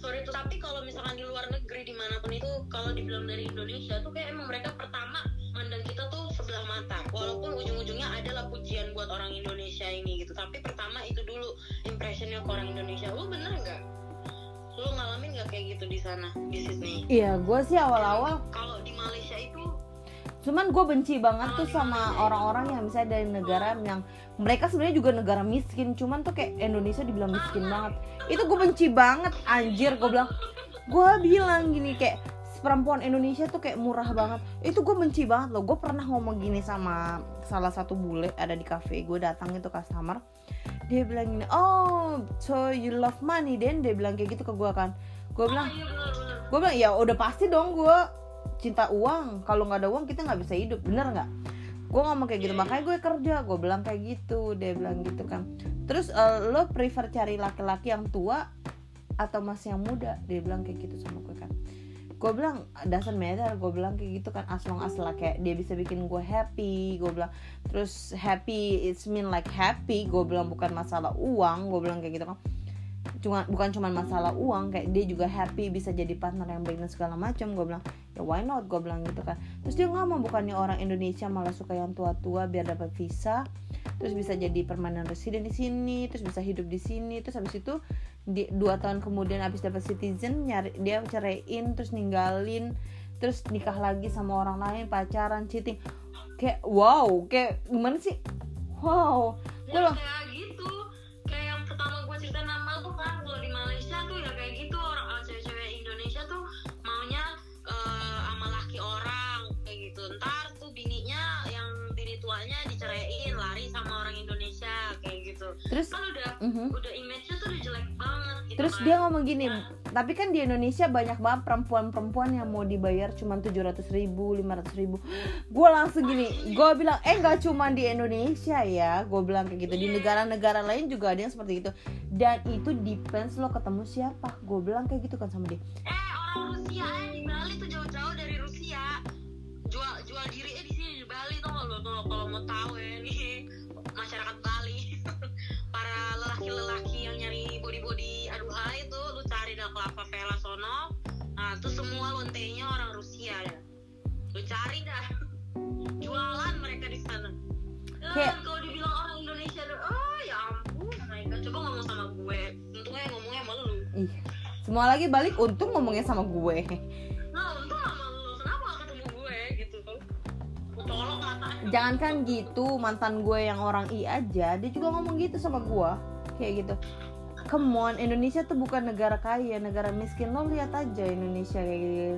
sorry tuh. Tapi kalau misalkan di luar negeri di mana pun itu kalau dibilang dari Indonesia tuh kayak emang mereka pertama mandang kita tuh sebelah mata. Walaupun ujung-ujungnya adalah pujian buat orang Indonesia ini gitu. Tapi pertama itu dulu impressionnya ke orang Indonesia. Lu bener nggak? Lu ngalamin nggak kayak gitu di sana di Sydney? Iya gue sih awal-awal kalau di Malaysia itu cuman gue benci banget tuh sama orang-orang yang misalnya dari negara yang mereka sebenarnya juga negara miskin cuman tuh kayak Indonesia dibilang miskin banget. Itu gue benci banget anjir gue bilang. Gue bilang gini kayak perempuan Indonesia tuh kayak murah banget. Itu gue benci banget loh. Gue pernah ngomong gini sama salah satu bule ada di cafe gue datang itu customer. Dia bilang gini oh so you love money? Then dia bilang kayak gitu ke gue kan. Gue bilang iya bener-bener gue bilang ya udah pasti dong gue cinta uang kalau nggak ada uang kita nggak bisa hidup bener nggak? Gue ngomong kayak gitu makanya gue kerja gue bilang kayak gitu dia bilang gitu kan. Terus eh, lo prefer cari laki-laki yang tua atau masih yang muda? Dia bilang kayak gitu sama gue kan. Gue bilang doesn't matter gue bilang kayak gitu kan as long as lah kayak dia bisa bikin gue happy gue bilang. Terus happy it's mean like happy gue bilang bukan masalah uang gue bilang kayak gitu kan cuma bukan cuma masalah uang kayak dia juga happy bisa jadi partner yang baik dan segala macam gue bilang ya why not? gue bilang gitu kan. Terus dia ngomong bukannya orang Indonesia malah suka yang tua-tua biar dapat visa terus bisa jadi permanent resident di sini terus bisa hidup di sini. Terus habis itu di, dua tahun kemudian habis dapat citizen nyari dia ceraiin terus ninggalin terus nikah lagi sama orang lain pacaran cheating. Kayak wow kayak gimana sih? Wow. Gue ya terus kan udah mhm. udah image-nya tuh udah jelek banget gitu Terus kan. dia ngomong gini, Ya, tapi kan di Indonesia banyak banget perempuan-perempuan yang mau dibayar cuma 700 ribu, 500 ribu. Gue langsung gini, gue bilang, eh nggak cuma di Indonesia ya, gue bilang kayak gitu. Di negara-negara lain juga ada yang seperti itu. Dan itu depends lo ketemu siapa. Gue bilang kayak gitu kan sama dia. eh orang Rusia eh di Bali tuh jauh-jauh dari Rusia jual jual diri eh di sini di Bali tuh kalau kalau kalau mau tahu ya nih <laughs> masyarakat Bali <laughs> para lelaki-lelaki yang nyari body-body aduhai itu lu cari dah ke favela sono. Nah tuh semua lontenya orang Rusia ya. Lu cari dah. <laughs> Jualan mereka di sana. Eh, Kayak- kalau dibilang orang Indonesia oh ya ampun mereka. Coba ngomong sama gue. Untungnya ngomongnya sama lu. Ih, semua lagi balik untung ngomongnya sama gue. Nah, colok matanya Jangankan gitu, mantan gue yang orang I aja, dia juga ngomong gitu sama gue. Kayak gitu. Come on, Indonesia tuh bukan negara kaya, negara miskin. Lo lihat aja Indonesia kayak gitu,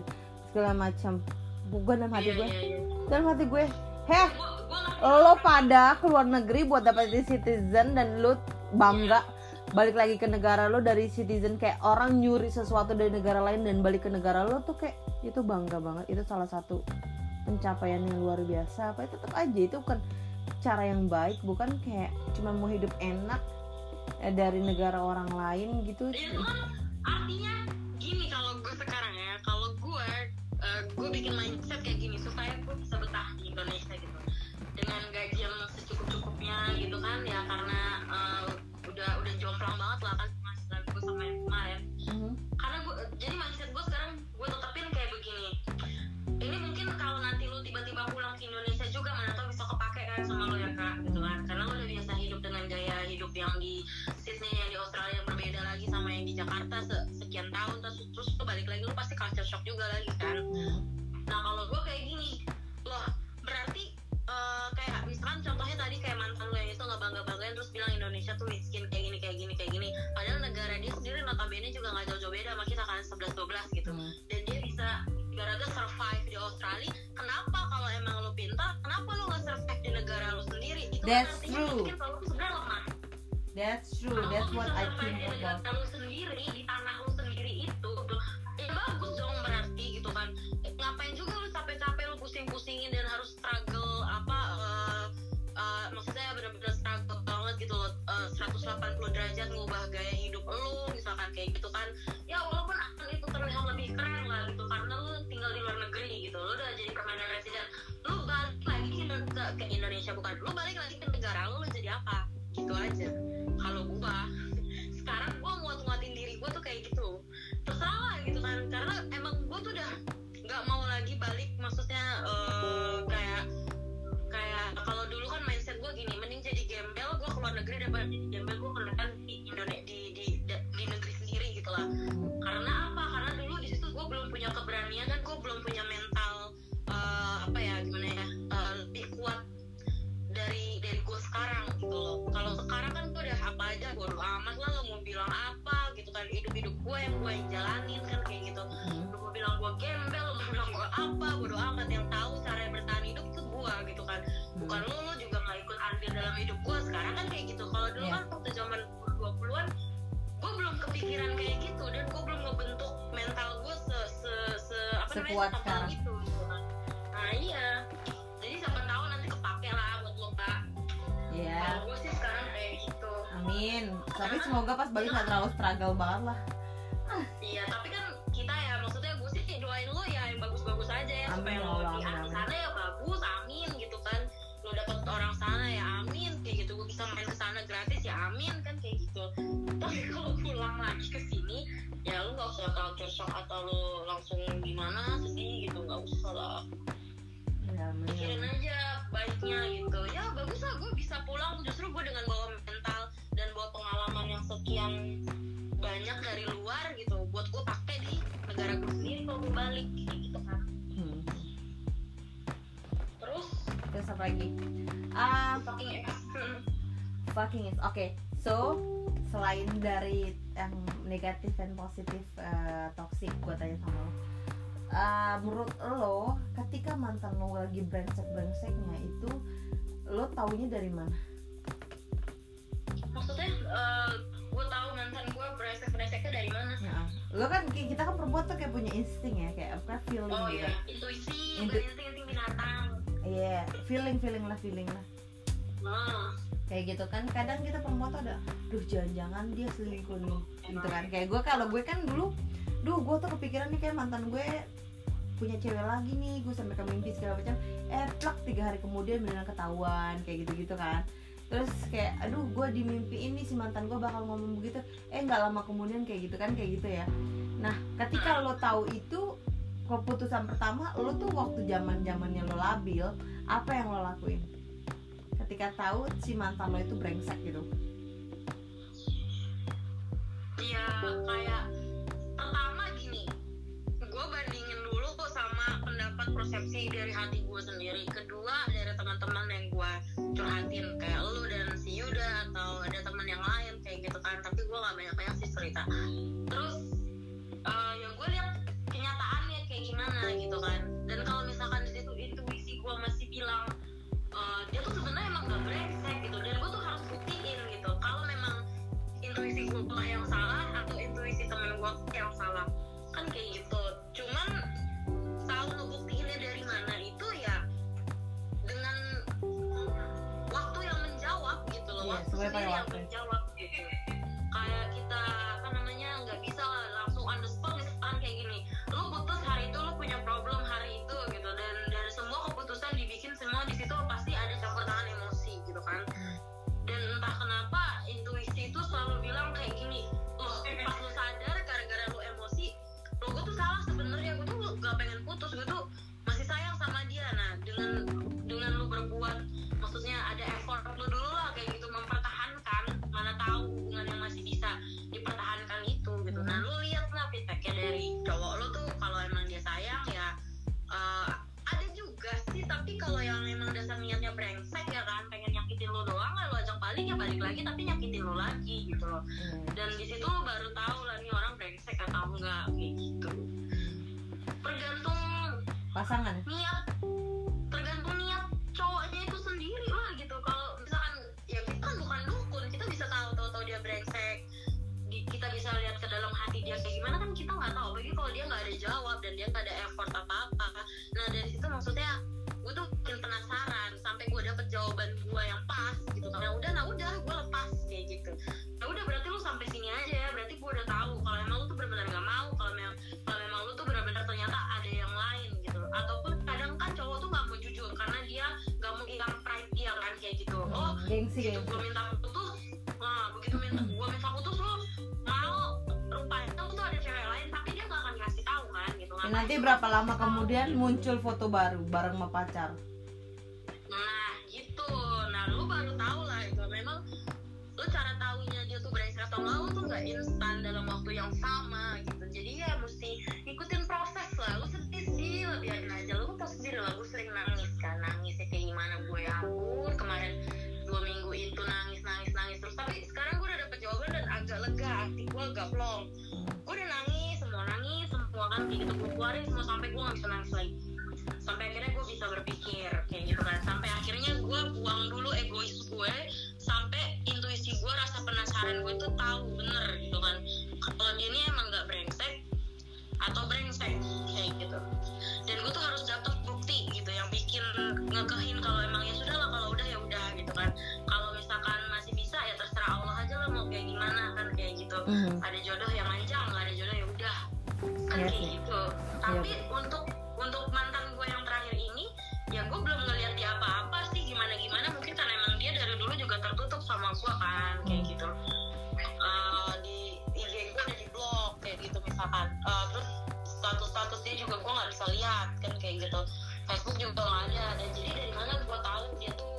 segala macam. Gue dalam hati Iya, gue, iya, iya. dalam hati gue, heh, lo pada keluar negeri buat dapetin citizen dan lo bangga balik lagi ke negara lo dari citizen kayak orang nyuri sesuatu dari negara lain dan balik ke negara lo tuh kayak itu bangga banget itu salah satu pencapaian yang luar biasa apa tetap aja itu bukan cara yang baik bukan kayak cuma mau hidup enak eh, dari negara orang lain gitu. Itu kan artinya gini kalau gue sekarang ya Kalau gue, eh, gue bikin mindset kayak gini Supaya gue bisa betah di Indonesia gitu. Dengan gaji yang secukup-cukupnya gitu kan Ya karena eh, udah udah jomplang banget lah kan Masih gue sama yang kemarin. Mhm. karena gue jadi mindset gue sekarang juga lagi kan. Nah kalau gue kayak gini gue gembel mau bilang gue apa bodo amat. Yang tahu cara bertahan hidup itu gue gitu kan. Bukan lo lo juga nggak ikut andil dalam hidup gue sekarang kan kayak gitu. Kalau dulu Iya. kan waktu zaman 20-an gue belum kepikiran kayak gitu. Dan gue belum ngebentuk mental gue se se se apa namanya Sekuat setebal sekarang. itu gitu kan. Nah iya. Jadi siapa tahu nanti kepake lah buat lo kak. Ya, kalau gue sih sekarang kayak gitu. Amin. Tapi semoga pas balik nggak terlalu struggle banget lah. iya tapi kan kita ya maksudnya doain lo ya yang bagus-bagus aja ya Amin, supaya ya lo di sana ya bagus amin gitu kan. Lo dapet orang sana ya amin kayak gitu. Gue bisa main ke sana gratis ya amin kan kayak gitu. Tapi <laughs> kalau pulang lagi ke sini ya lu nggak usah culture shock atau lu langsung gimana sedih gitu nggak usah lah. Ya, pikirin aja baiknya gitu. Ya bagus lah gue bisa pulang. Justru gue dengan bawa mental dan bawa pengalaman yang sekian banyak dari luar gitu buat gue pakai negara gue sendiri kalau gue balik kayak gitu kan Hmm. terus Terus apa lagi? Ah, fucking ex fucking is oke. So selain dari yang negatif dan positif eh, toxic, gue tanya sama lo. Ah, menurut lo, ketika mantan lo lagi brengsek brengseknya itu, lo taunya dari mana? maksudnya eh, gue tahu mantan gue brengsek brengseknya dari mana. Ya, lo kan kita kan perempuan tuh kayak punya insting ya, kayak apa feeling oh gitu. iya. Intuisi Intu- bukan insting-insting binatang. Iya, feeling feeling lah feeling lah. nah kayak gitu kan kadang kita perempuan tuh ada duh jangan-jangan dia selingkuh nih. Gitu kan. Kayak gue kalau gue kan dulu duh gue tuh kepikiran nih kayak mantan gue punya cewek lagi nih gue sampai ke mimpi segala macam. Eh plak tiga hari kemudian beneran ketahuan kayak gitu gitu kan terus kayak aduh gue di mimpi ini si mantan gue bakal ngomong begitu. Eh nggak lama kemudian kayak gitu kan kayak gitu ya. Nah ketika lo tahu itu keputusan pertama lo tuh waktu zaman zamannya lo labil apa yang lo lakuin? Ketika tahu si mantan lo itu brengsek gitu. Ya kayak pertama gini gue bandingin persepsi dari hati gue sendiri. Kedua dari teman-teman yang gue curhatin kayak lu dan si Yuda atau ada teman yang lain kayak gitu kan. Tapi gue gak banyak banyak sih cerita. Terus eh, ya gue lihat kenyataannya kayak gimana gitu kan. Dan kalau misalkan di situ intuisi gue masih bilang eh, dia tuh sebenarnya emang gak brengsek gitu. Dan gue tuh harus buktiin gitu. Kalau memang intuisi gue yang salah atau intuisi temen gue yang salah kan kayak gitu. Cuman tahu ngebuktiinnya dari mana itu ya dengan waktu yang menjawab gitu loh. Iya, waktu sesuai pada sendiri yang waktu. menjawab gitu. Kayak kita apa namanya nggak bisa langsung on the spot misalkan kayak gini. Lu putus hari itu lu punya problem hari itu gitu. Dan dari semua keputusan dibikin semua di situ pasti ada campur tangan emosi gitu kan pengen putus gue tuh masih sayang sama dia. Nah dengan dengan lu berbuat maksudnya ada effort lu dulu lah kayak gitu mempertahankan mana tahu hubungan yang masih bisa dipertahankan itu gitu. Nah lu lihat lah feedbacknya dari cowok lu tuh kalau emang dia sayang ya uh, ada juga sih tapi kalau yang emang dasar niatnya brengsek ya kan pengen nyakitin lu doang lah lu ajak balik ya balik lagi tapi nyakitin lu lagi gitu loh. Iya. Dan di situ lu baru tahu lah nih orang brengsek atau enggak kayak gitu tergantung pasangan? niat. Tergantung niat cowoknya itu sendiri lah gitu. Kalau misalkan ya kita kan bukan dukun. Kita bisa tahu tahu tahu dia brengsek. Di- kita bisa lihat ke dalam hati dia kayak gimana kan kita nggak tahu. Apalagi kalau dia nggak ada jawab dan dia nggak ada effort apa apa nah dari situ maksudnya gue tuh bikin penasaran sampai gue dapet jawaban gue yang pas gitu. Kan nah udah nah udah gue lepas kayak gitu. Nah udah berarti lu sampai sini aja begitu gue minta putus nah begitu minta gue minta putus lo mau rupanya lu tuh ada cewek lain tapi dia nggak akan ngasih tahu kan gitu. Ya, nanti berapa lama kemudian muncul foto baru bareng sama pacar? Nah gitu, nah lu baru tahu lah itu. Memang lu cara tahunya dia tuh brengsek atau enggak lu tuh nggak instan dalam waktu yang sama gitu. Jadi ya mesti ikutin proses lah. Lu sedih sih, lu biarin aja. Lu tau sendiri lah, gue sering nangis kan, nangis ya kayak gimana? Gue ya ampun kemarin itu nangis nangis nangis terus. Tapi sekarang gue udah dapet jawaban dan agak lega hati gue agak plong. Gue udah nangis semua nangis semua kan kayak gitu gue keluarin semua sampai gue gak bisa nangis lagi. Sampai akhirnya gue bisa berpikir kayak gitu kan. Sampai akhirnya gue buang dulu egois gue sampai intuisi gue rasa penasaran gue tuh tahu bener gitu kan. Kalau dia ini emang nggak brengsek atau brengsek kayak gitu. Dan gue tuh harus dapet bukti gitu yang bikin ngekehin kalau emang ya sudah lah kalau udah ya udah gitu kan. Kalau misalkan masih bisa ya terserah Allah aja lah mau kayak gimana kan kayak gitu. Hmm. ada jodoh yang manjang nggak ada jodoh ya udah kan Iya kayak sih. gitu. Tapi untuk untuk mantan gue yang terakhir ini ya gue belum ngeliat dia apa-apa sih gimana gimana mungkin karena emang dia dari dulu juga tertutup sama gue kan kayak gitu. Eh, kayak gitu misalkan. Eh, terus status-status dia juga gue nggak bisa lihat kan kayak gitu. Facebook juga nggak ada. Dan jadi dari mana gue tahu dia tuh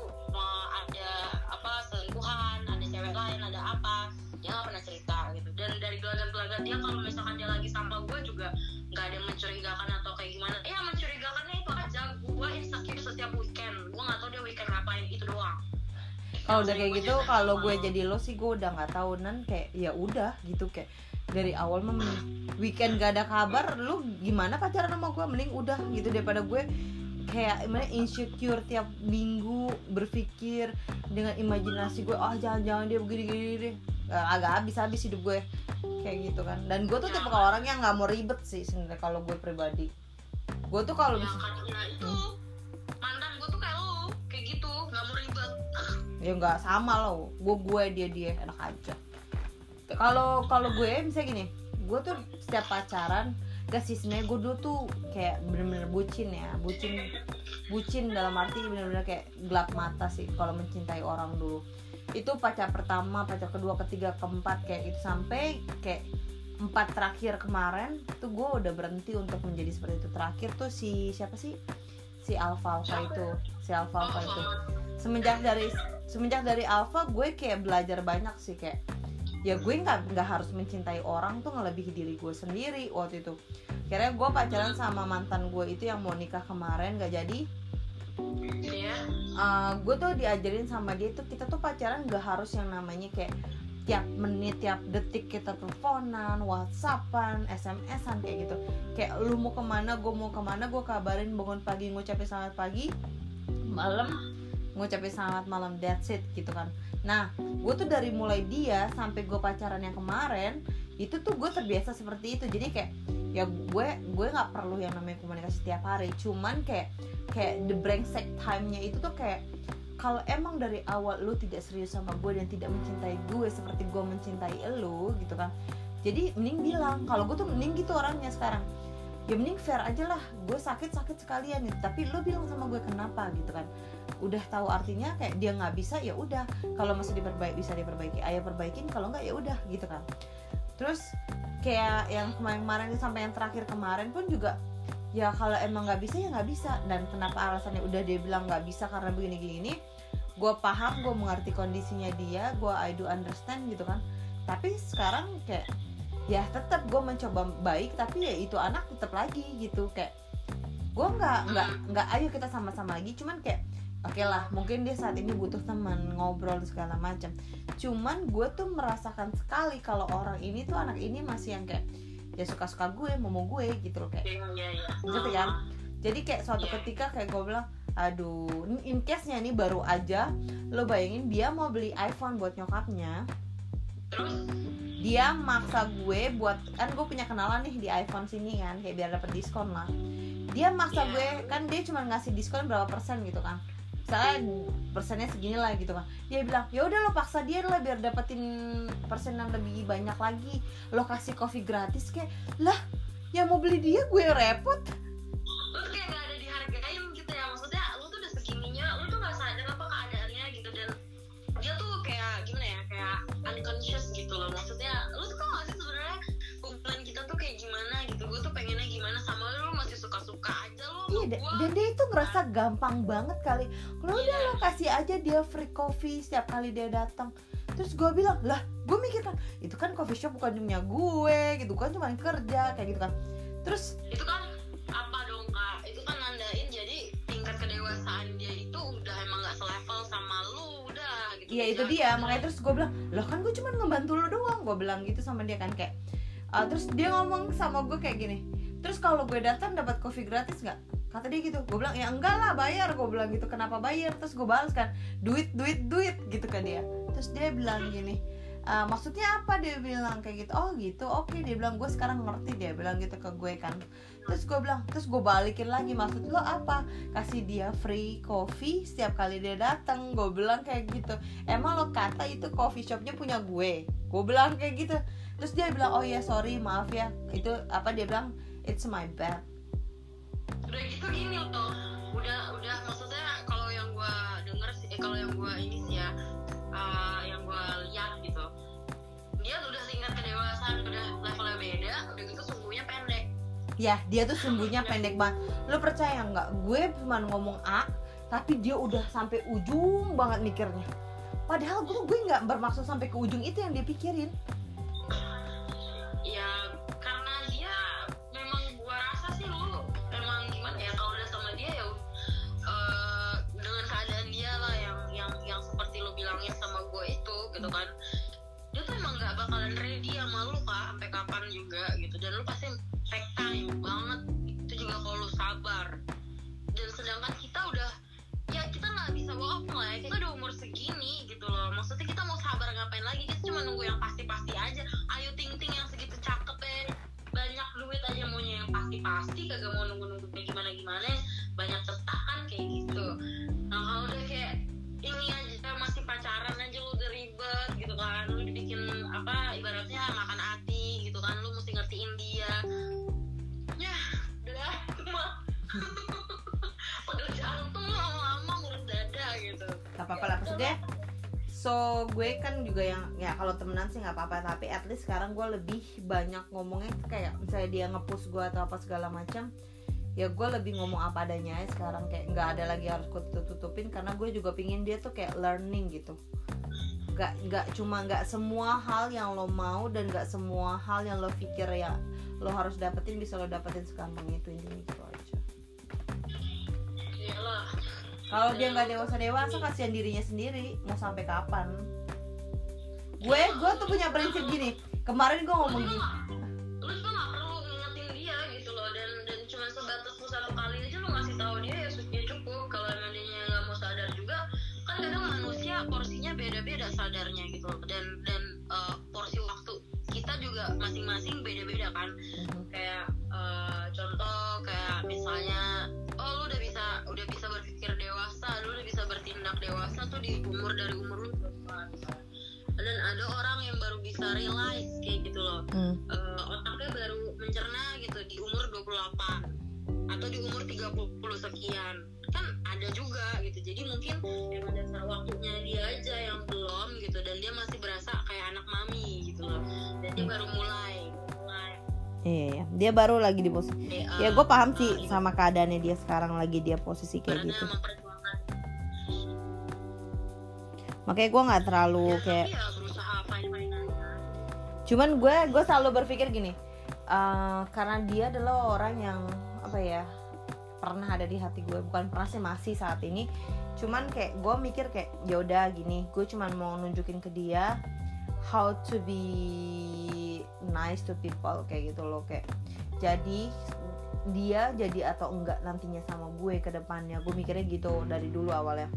ada apa selingkuhan ada cewek lain ada apa. Dia nggak pernah cerita gitu. Dan dari gelagat-gelagat dia kalau misalkan dia lagi sama gue juga nggak ada mencurigakan atau kayak gimana. Ya mencurigakannya itu aja. Gue insecure setiap weekend. Gue nggak tahu dia weekend ngapain itu doang. Kalau udah kayak gitu kalau gue jadi lo sih gue udah nggak tahunan kayak ya udah gitu. Kayak dari awal mah mending weekend gak ada kabar lu gimana pacaran sama gue mending udah gitu daripada gue kayak gimana insecure tiap minggu berpikir dengan imajinasi gue ah jangan-jangan dia begini gini deh agak habis habis hidup gue. Kayak gitu kan. Dan gue tuh tipe orang yang nggak mau ribet sih sebenarnya kalau gue pribadi. Gue tuh kalau yang bisa katanya itu mantan gue tuh kayak lu kayak gitu nggak mau ribet. Ya nggak sama loh. Gue gue dia dia enak aja kalau kalau gue misalnya gini gue tuh setiap pacaran gak sih sebenarnya gue dulu tuh kayak bener-bener bucin ya bucin bucin dalam arti bener-bener kayak gelap mata sih kalau mencintai orang dulu. Itu pacar pertama pacar kedua ketiga keempat kayak gitu sampai kayak empat terakhir kemarin tuh gue udah berhenti untuk menjadi seperti itu. Terakhir tuh si siapa sih? Si Alfa Alfa itu si Alfa Alfa itu. semenjak dari semenjak dari Alpha gue kayak belajar banyak sih kayak ya gue nggak nggak harus mencintai orang tuh ngelebihi diri gue sendiri waktu itu. Kira gue pacaran sama mantan gue itu yang mau nikah kemarin gak jadi. Iya. Uh, gue tuh diajarin sama dia tuh kita tuh pacaran gak harus yang namanya kayak tiap menit tiap detik kita teleponan, whatsappan, smsan kayak gitu. Kayak lu mau ke mana gue mau ke mana gue kabarin bangun pagi ngucapin selamat pagi. Malam ngucapin selamat malam that's it gitu kan nah gue tuh dari mulai dia sampai gue pacaran yang kemarin itu tuh gue terbiasa seperti itu. Jadi kayak ya gue gue nggak perlu yang namanya komunikasi tiap hari. Cuman kayak kayak the brengsek time-nya itu tuh kayak kalau emang dari awal lu tidak serius sama gue dan tidak mencintai gue seperti gue mencintai lu gitu kan. Jadi mending bilang. Kalau gue tuh mending gitu orangnya sekarang ya mending fair aja lah gue sakit sakit sekalian gitu. Tapi lu bilang sama gue kenapa? gitu kan. Udah tahu artinya kayak dia nggak bisa ya udah. Kalau masih diperbaiki bisa diperbaiki ayo perbaikin kalau nggak ya udah gitu kan. Terus kayak yang kemarin-kemarin sampai yang terakhir kemarin pun juga ya kalau emang nggak bisa ya nggak bisa. Dan kenapa alasannya udah dia bilang nggak bisa karena begini gini ini gue paham gue mengerti kondisinya dia gue I do understand gitu kan. Tapi sekarang kayak ya tetap gue mencoba baik tapi ya itu anak tetap lagi gitu. Kayak gue nggak nggak nggak ayo kita sama-sama lagi. Cuman kayak oke lah mungkin dia saat ini butuh teman ngobrol segala macam cuman gue tuh merasakan sekali kalau orang ini tuh anak ini masih yang kayak ya suka-suka gue mau mau gue gitu loh kayak. Iya, iya, iya. Ngerti kan? jadi kayak suatu ketika kayak gue bilang aduh ini in case nya nih baru aja lo bayangin dia mau beli iPhone buat nyokapnya Terus dia maksa gue buat kan gue punya kenalan nih di iPhone sini kan kayak biar dapet diskon lah. Dia maksa Iya. gue kan dia cuma ngasih diskon berapa persen gitu kan. Misalnya persennya segini lah gitu kan. Dia bilang ya udah lo paksa dia lah biar dapetin persen yang lebih banyak lagi. Lo kasih kopi gratis kayak lah yang mau beli dia gue repot. Tuh kayak Iya, dan dia itu ngerasa gampang banget kali. Kalau udah Iya. lo kasih aja dia free coffee setiap kali dia datang. Terus gue bilang, lah, gue mikir kan, itu kan coffee shop bukan punya gue, gitu kan cuma kerja kayak gitu kan. Terus itu kan apa dong kak itu kan nandain jadi tingkat kedewasaan dia itu udah emang gak selevel sama lu udah gitu Iya itu dia makanya terus gue bilang loh kan gue cuma ngebantu lo doang gue bilang gitu sama dia kan kayak "Ah, terus dia ngomong sama gue kayak gini terus kalau gue datang dapat kopi gratis nggak? Kata dia gitu. Gue bilang ya enggak lah bayar. Gue bilang gitu kenapa bayar? Terus gue balas kan duit duit duit gitu kan dia. Terus dia bilang gini "Ah, maksudnya apa? Dia bilang kayak gitu. Oh gitu oke. Dia bilang gue sekarang ngerti dia bilang gitu ke gue kan. Terus gue bilang terus gue balikin lagi maksud lo apa? Kasih dia free coffee setiap kali dia datang. Gue bilang kayak gitu. Emang lo kata itu coffee shopnya punya gue? Gue bilang kayak gitu. Terus dia bilang oh ya sorry maaf ya. Itu apa dia bilang it's my bad. Udah gitu gini loh udah udah maksudnya kalau yang gua denger sih eh, kalau yang gua ini sih ya eh, yang gua lihat gitu dia udah tingkat kedewasaan udah levelnya beda udah gitu sumbunya pendek. Ya dia tuh sumbunya <laughs> pendek banget. Lo percaya nggak? Gue cuma ngomong A tapi dia udah sampai ujung banget mikirnya. Padahal gue gue nggak bermaksud sampai ke ujung itu yang dia pikirin. Ya gitu kan. Dia tuh emang nggak bakalan ready sama lu kak sampai kapan juga gitu. Dan lu pasti take time banget. Itu juga kalau lu sabar. Dan sedangkan kita udah ya kita nggak bisa bohong lah ya. Kita udah umur segini gitu loh. Maksudnya kita mau sabar ngapain lagi? Kita cuma nunggu yang pasti-pasti aja. Ayu ting ting yang segitu cakep ya banyak duit aja maunya yang pasti-pasti. Kagak mau nunggu-nunggu gimana-gimana. Banyak cetakan kayak gitu. Nah kalau udah kayak ini aja masih pacaran aja lu udah ribet gitu kan. Lu dibikin apa ibaratnya makan hati gitu kan. Lu mesti ngertiin dia. Ya udah mah <laughs> pegel jantung lama-lama ngurus dada gitu. Gak apa-apa lah maksudnya so gue kan juga yang ya kalau temenan sih nggak apa-apa. Tapi at least sekarang gue lebih banyak ngomongnya kayak misalnya dia ngepush gue atau apa segala macam ya gue lebih ngomong apa adanya aja sekarang. Kayak nggak ada lagi harus gue tutup tutupin karena gue juga pingin dia tuh kayak learning gitu. Nggak nggak cuma nggak semua hal yang lo mau dan nggak semua hal yang lo pikir ya lo harus dapetin bisa lo dapetin segampang itu. Intinya gitu aja. Kalau dia nggak dewasa dewasa kasihan dirinya sendiri. Mau sampai kapan? Gue gue tuh punya prinsip gini. Kemarin gue ngomong gini cuma sebatas lu satu kali aja lu ngasih tahu dia ya sudah cukup. Kalau emang dia nggak mau sadar juga kan kadang manusia porsinya beda-beda sadarnya gitu dan dan eh, porsi waktu kita juga masing-masing beda-beda kan. Kayak eh, contoh kayak misalnya oh lu udah bisa udah bisa berpikir dewasa lu udah bisa bertindak dewasa tuh di umur dari umur lu dan ada orang yang baru bisa realize kayak gitu loh. Hmm. eh, di umur 30 sekian. Kan ada juga gitu. Jadi mungkin emang dasar waktunya dia aja yang belum gitu. Dan dia masih berasa kayak anak mami gitu loh. Dan dia baru mulai mulai. Iya iya dia baru lagi di posisi. Eh, ya gue paham sih sama keadaannya dia sekarang lagi dia posisi kayak gitu. makanya gue nggak terlalu ya, kayak ya fine fine cuman gue gue selalu berpikir gini eh, karena dia adalah orang yang apa ya pernah ada di hati gue bukan pernah sih masih saat ini. Cuman kayak gue mikir kayak ya udah gini gue cuman mau nunjukin ke dia how to be nice to people kayak gitu loh kayak jadi dia jadi atau enggak nantinya sama gue ke depannya. Gue mikirnya gitu dari dulu awalnya.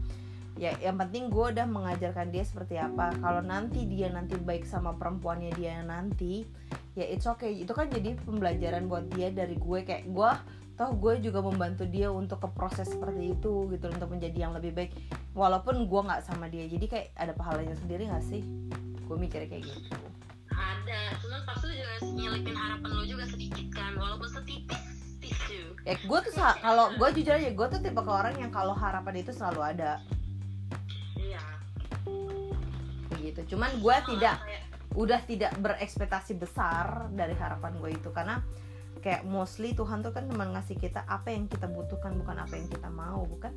Ya yang penting gue udah mengajarkan dia seperti apa. Kalau nanti dia nanti baik sama perempuannya dia nanti ya it's okay. Itu kan jadi pembelajaran buat dia dari gue. Kayak gue toh gue juga membantu dia untuk ke proses seperti itu gitu untuk menjadi yang lebih baik. Walaupun gue nggak sama dia jadi kayak ada pahalanya sendiri gak sih? Gue mikirnya kayak gitu. Ada cuman pasti lu juga nyelipin harapan lu juga sedikit kan walaupun setipis tisu ya gue tuh kalau gue jujur aja gue tuh tipe ke orang yang kalau harapan itu selalu ada. Iya. Gitu cuman gue tidak kayak- udah tidak berekspektasi besar dari harapan gue itu karena kayak mostly Tuhan tuh kan cuma ngasih kita apa yang kita butuhkan bukan apa yang kita mau bukan?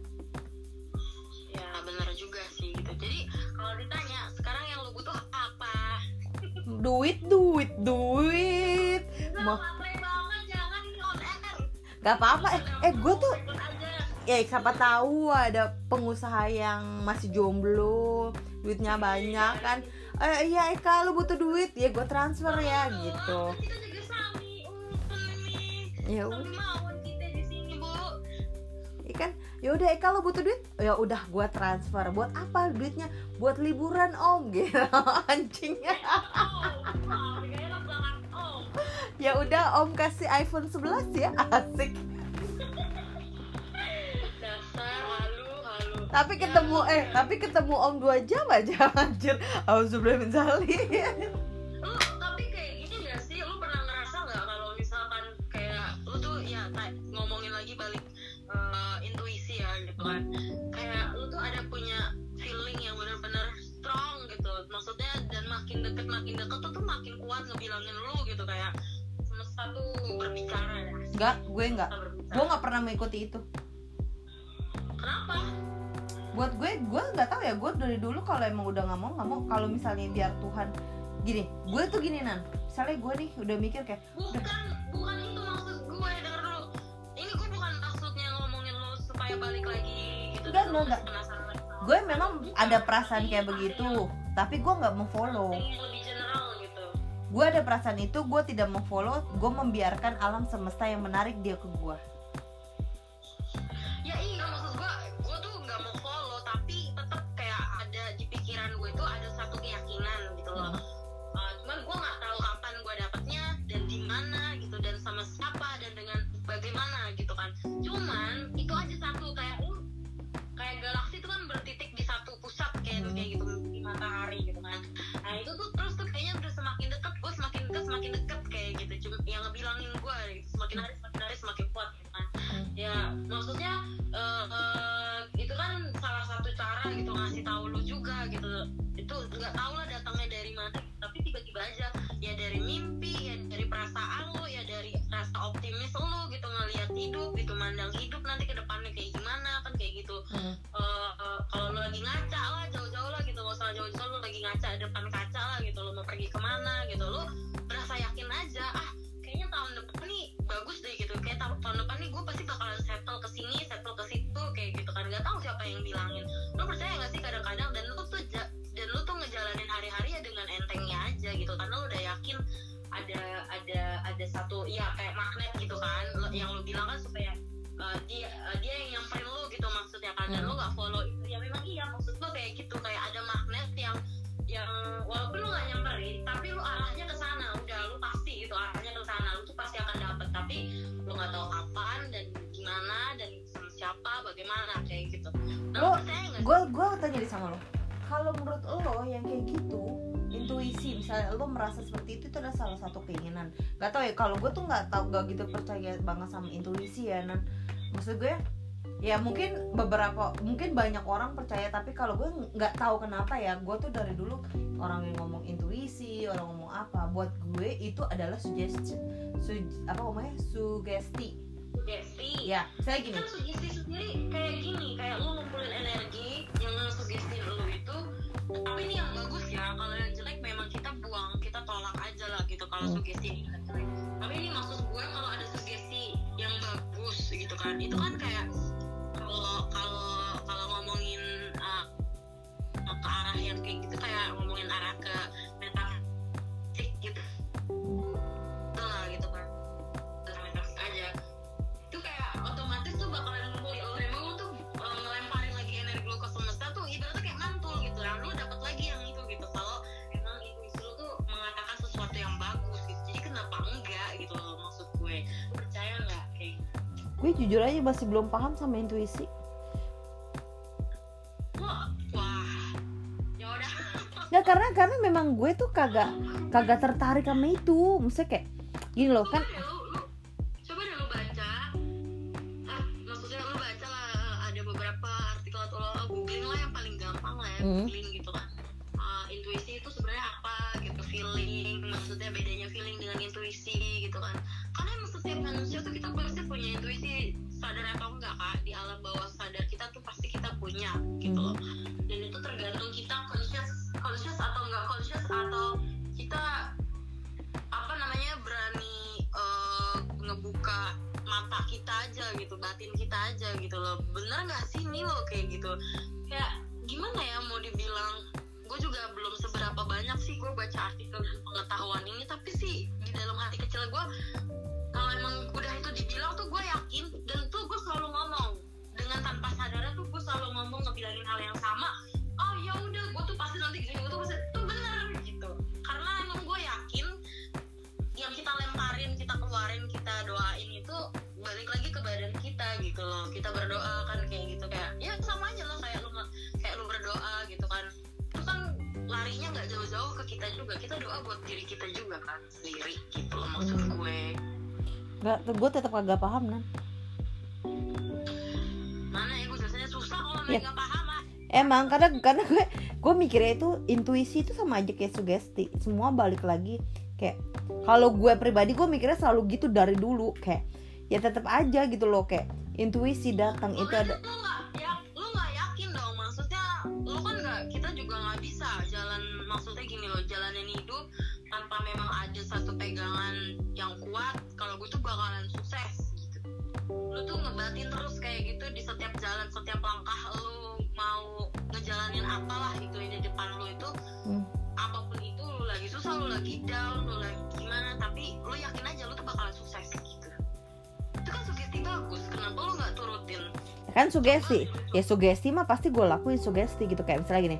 Ya benar juga sih gitu. Jadi kalau ditanya sekarang yang lu butuh apa? Duit duit duit. Mau- gak apa-apa. Eh, eh gue tuh ya siapa tahu ada pengusaha yang masih jomblo duitnya banyak kan. Eh iya Eka lu butuh duit. Ya gue transfer ya Aduh, gitu ya udah kita di sini bu. Ikan ya udah Eka lu butuh duit? Ya udah gue transfer. Buat apa duitnya? Buat liburan om. <laughs> Gitu anjingnya. Ya udah om kasih iPhone 11 ya. Asik. Tapi ketemu eh tapi ketemu om dua jam aja <laughs> anjir. Auzubillah min makin deket tuh tuh makin kuat ngebilangin lu gitu kayak semesta tuh berbicara ya Enggak, gue enggak. Gue nggak pernah mengikuti itu. kenapa Buat gue, gue nggak tahu ya. Gue dari dulu kalau emang udah nggak mau nggak mau. Kalau misalnya biar Tuhan gini, gue tuh gini nan. Misalnya gue nih udah mikir kayak, bukan bukan itu maksud gue denger dulu ini gue bukan maksudnya ngomongin lu supaya balik lagi gitu Enggak, enggak, sama gue memang Bukan. ada perasaan kayak begitu. Tapi gue nggak mau follow. Gue ada perasaan itu, gue tidak mau follow. Gue membiarkan alam semesta yang menarik dia ke gue. ya iya semakin hari semakin hari semakin kuat gitu kan. Ya maksudnya eh, eh, itu kan salah satu cara gitu ngasih tahu lu juga gitu. Itu nggak tahu lah datangnya dari mana tapi tiba-tiba aja ya dari mimpi ya dari perasaan lu ya dari rasa optimis lu gitu ngelihat hidup gitu mandang hidup nanti ke depannya kayak gimana kan kayak gitu. Hmm. Eh, eh, kalau lu lagi ngaca lah jauh-jauh lah gitu gak usah jauh-jauh lu lagi ngaca depan kaca lah gitu lu mau pergi ke mana gitu lu berasa yakin aja ah kayaknya tahun depan nih bagus deh gitu. Kayak tahun, tahun depan nih gue pasti bakalan settle ke sini settle ke situ kayak gitu kan. Nggak tahu siapa yang bilangin. Lu percaya gak sih kadang-kadang dan lu tuh dan lu tuh ngejalanin hari-hari ya dengan entengnya aja gitu karena lu udah yakin ada ada ada satu ya kayak magnet gitu kan. Lu- yang lu bilang kan supaya uh, dia uh, dia yang nyamperin lu gitu maksudnya kan. Dan Hmm. lu gak follow itu ya memang iya maksud lu kayak gitu. Kayak ada magnet yang yang walaupun lu gak nyamperin tapi lu arahnya ke sana. Udah lu pasti gitu arahnya ke sana. Lu tuh pasti akan dapet. Tapi lu nggak tahu kapan dan gimana dan sama siapa bagaimana kayak gitu. Nah, sih? gue gue tanya deh sama lo kalau menurut lo yang kayak gitu intuisi misalnya lo merasa seperti itu itu adalah salah satu keinginan. Gak tau ya kalau gue tuh nggak tau gak gitu percaya banget sama intuisi ya nan. Maksud gue ya mungkin beberapa mungkin banyak orang percaya tapi kalau gue nggak tahu kenapa ya gue tuh dari dulu orang yang ngomong intuisi orang ngomong apa buat gue itu adalah sugesti su- apa ngomongnya sugesti. Sugesti? Ya misalnya gini. Kan sugesti sendiri kayak gini kayak lu ngumpulin energi yang sugesti lu itu tapi ini yang bagus ya kalau yang jelek memang kita buang kita tolak aja lah gitu kalau Hmm. sugesti tapi ini maksud gue kalau ada sugesti yang bagus gitu kan itu kan kayak kalau kalau kalau ngomongin uh, ke arah yang kayak gitu kayak ngomongin arah ke metafisik jujur aja masih belum paham sama intuisi. Wah ya Nggak karena karena memang gue tuh kagak kagak tertarik sama itu. Maksudnya kayak gini loh kan sadar atau enggak kak di alam bawah sadar kita tuh pasti kita punya gitu loh. Dan itu tergantung kita conscious conscious atau enggak conscious atau kita apa namanya berani eh, ngebuka mata kita aja gitu batin kita aja gitu loh. Bener nggak sih? Nih lo kayak gitu. Kayak gimana ya mau dibilang gue juga belum seberapa banyak sih gue baca artikel pengetahuan ini tapi sih di dalam hati kecil gue kalau emang udah itu dibilang tuh gue yakin dan tuh gue selalu ngomong. Dengan tanpa sadar tuh gue selalu ngomong ngebilangin hal yang sama. Oh ya udah gue tuh pasti nanti gini gue tuh pasti tuh bener gitu. Karena emang gue yakin yang kita lemparin kita keluarin kita doain itu balik lagi ke badan kita gitu loh. Kita berdoa kan kayak gitu kayak ya sama aja loh kayak lu kayak lu berdoa gitu kan. Itu kan larinya nggak jauh-jauh ke kita juga. Kita doa buat diri kita juga kan sendiri gitu loh maksud gue nggak gue tetap kagak paham nan. Mana ya gue biasanya susah kalau Ya. nggak paham ah. Emang karena karena gue gue mikirnya itu intuisi itu sama aja kayak sugesti. Semua balik lagi kayak kalau gue pribadi gue mikirnya selalu gitu dari dulu. Kayak ya tetap aja gitu loh kayak intuisi datang itu ada lu nggak ya lu nggak yakin dong. Maksudnya lu kan nggak kita juga nggak bisa jalan maksudnya gini loh jalanin hidup tanpa memang ada satu pegangan yang kuat kalau gue tuh bakalan sukses gitu. Lu tuh ngebatin terus kayak gitu di setiap jalan setiap langkah lu mau ngejalanin apalah itu di depan lu itu. Hmm. apa pun itu lu lagi susah lu lagi down lu lagi gimana tapi lu yakin aja lu tuh bakalan sukses gitu. Itu kan sugesti bagus kenapa lu nggak turutin kan sugesti. Ya sugesti mah pasti gue lakuin sugesti gitu. Kayak misalnya gini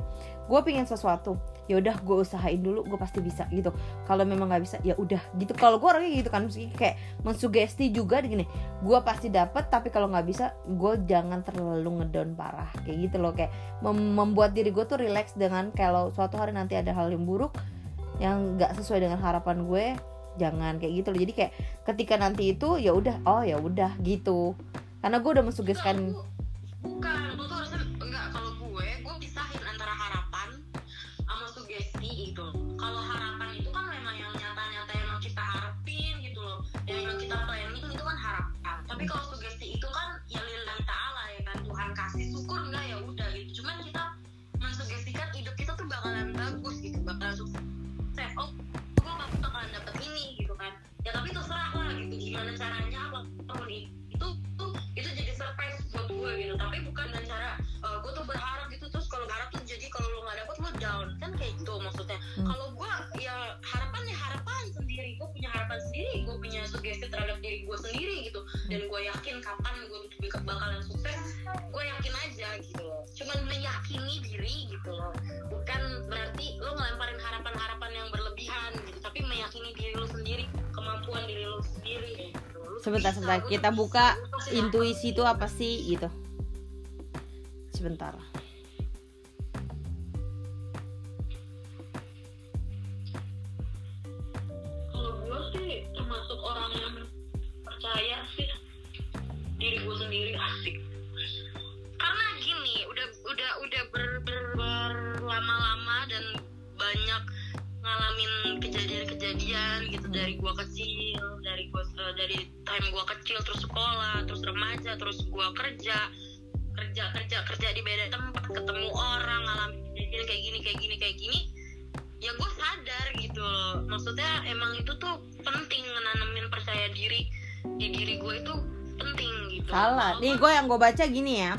gue pingin sesuatu ya udah gue usahain dulu gue pasti bisa gitu. Kalau memang nggak bisa ya udah gitu. Kalau gue orangnya gitu kan kayak mensugesti juga gini. Gue pasti dapet tapi kalau nggak bisa gue jangan terlalu ngedown parah. Kayak gitu loh. Kayak mem- membuat diri gue tuh relax dengan kalau suatu hari nanti ada hal yang buruk yang nggak sesuai dengan harapan gue jangan. Kayak gitu loh. Jadi kayak ketika nanti itu ya udah oh ya udah gitu karena gue udah mensugeskan bukan. Lu tuh harusnya dan gue yakin kapan gue bakalan sukses gue yakin aja gitu loh. Cuman meyakini diri gitu loh. Bukan berarti lo ngelemparin harapan-harapan yang berlebihan gitu tapi meyakini diri lo sendiri kemampuan diri lo sendiri. Gitu Sebentar, bisa, sebentar. Kita bisa, buka intuisi itu apa sih gitu. Sebentar. Kalau gue sih termasuk orang yang percaya sih diri gue sendiri asik. Karena gini udah udah udah ber, ber- berlama-lama dan banyak ngalamin kejadian-kejadian gitu dari gua kecil dari gua eh, dari time gua kecil terus sekolah terus remaja terus gua kerja kerja kerja kerja di beda tempat ketemu orang ngalamin kejadian kayak gini kayak gini kayak gini ya gue sadar gitu loh. Maksudnya emang itu tuh penting menanamin percaya diri di diri gue itu penting gitu salah nih gue yang gue baca gini ya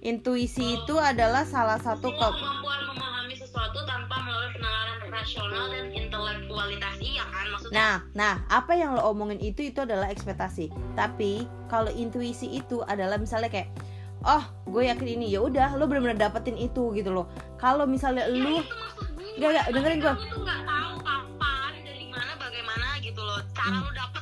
intuisi itu adalah salah satu ke kemampuan memahami sesuatu tanpa melalui penalaran rasional dan intelektualitas iya kan maksudnya Nah, nah, apa yang lo omongin itu itu adalah ekspektasi. Tapi kalau intuisi itu adalah misalnya kayak, oh, gue yakin ini ya udah, lo benar-benar dapetin itu gitu loh. Kalau misalnya Ya, gue. Gak, gak, dengerin gue. Kamu tuh nggak tahu kapan, dari mana, bagaimana gitu loh. Cara Hmm. lu dapet,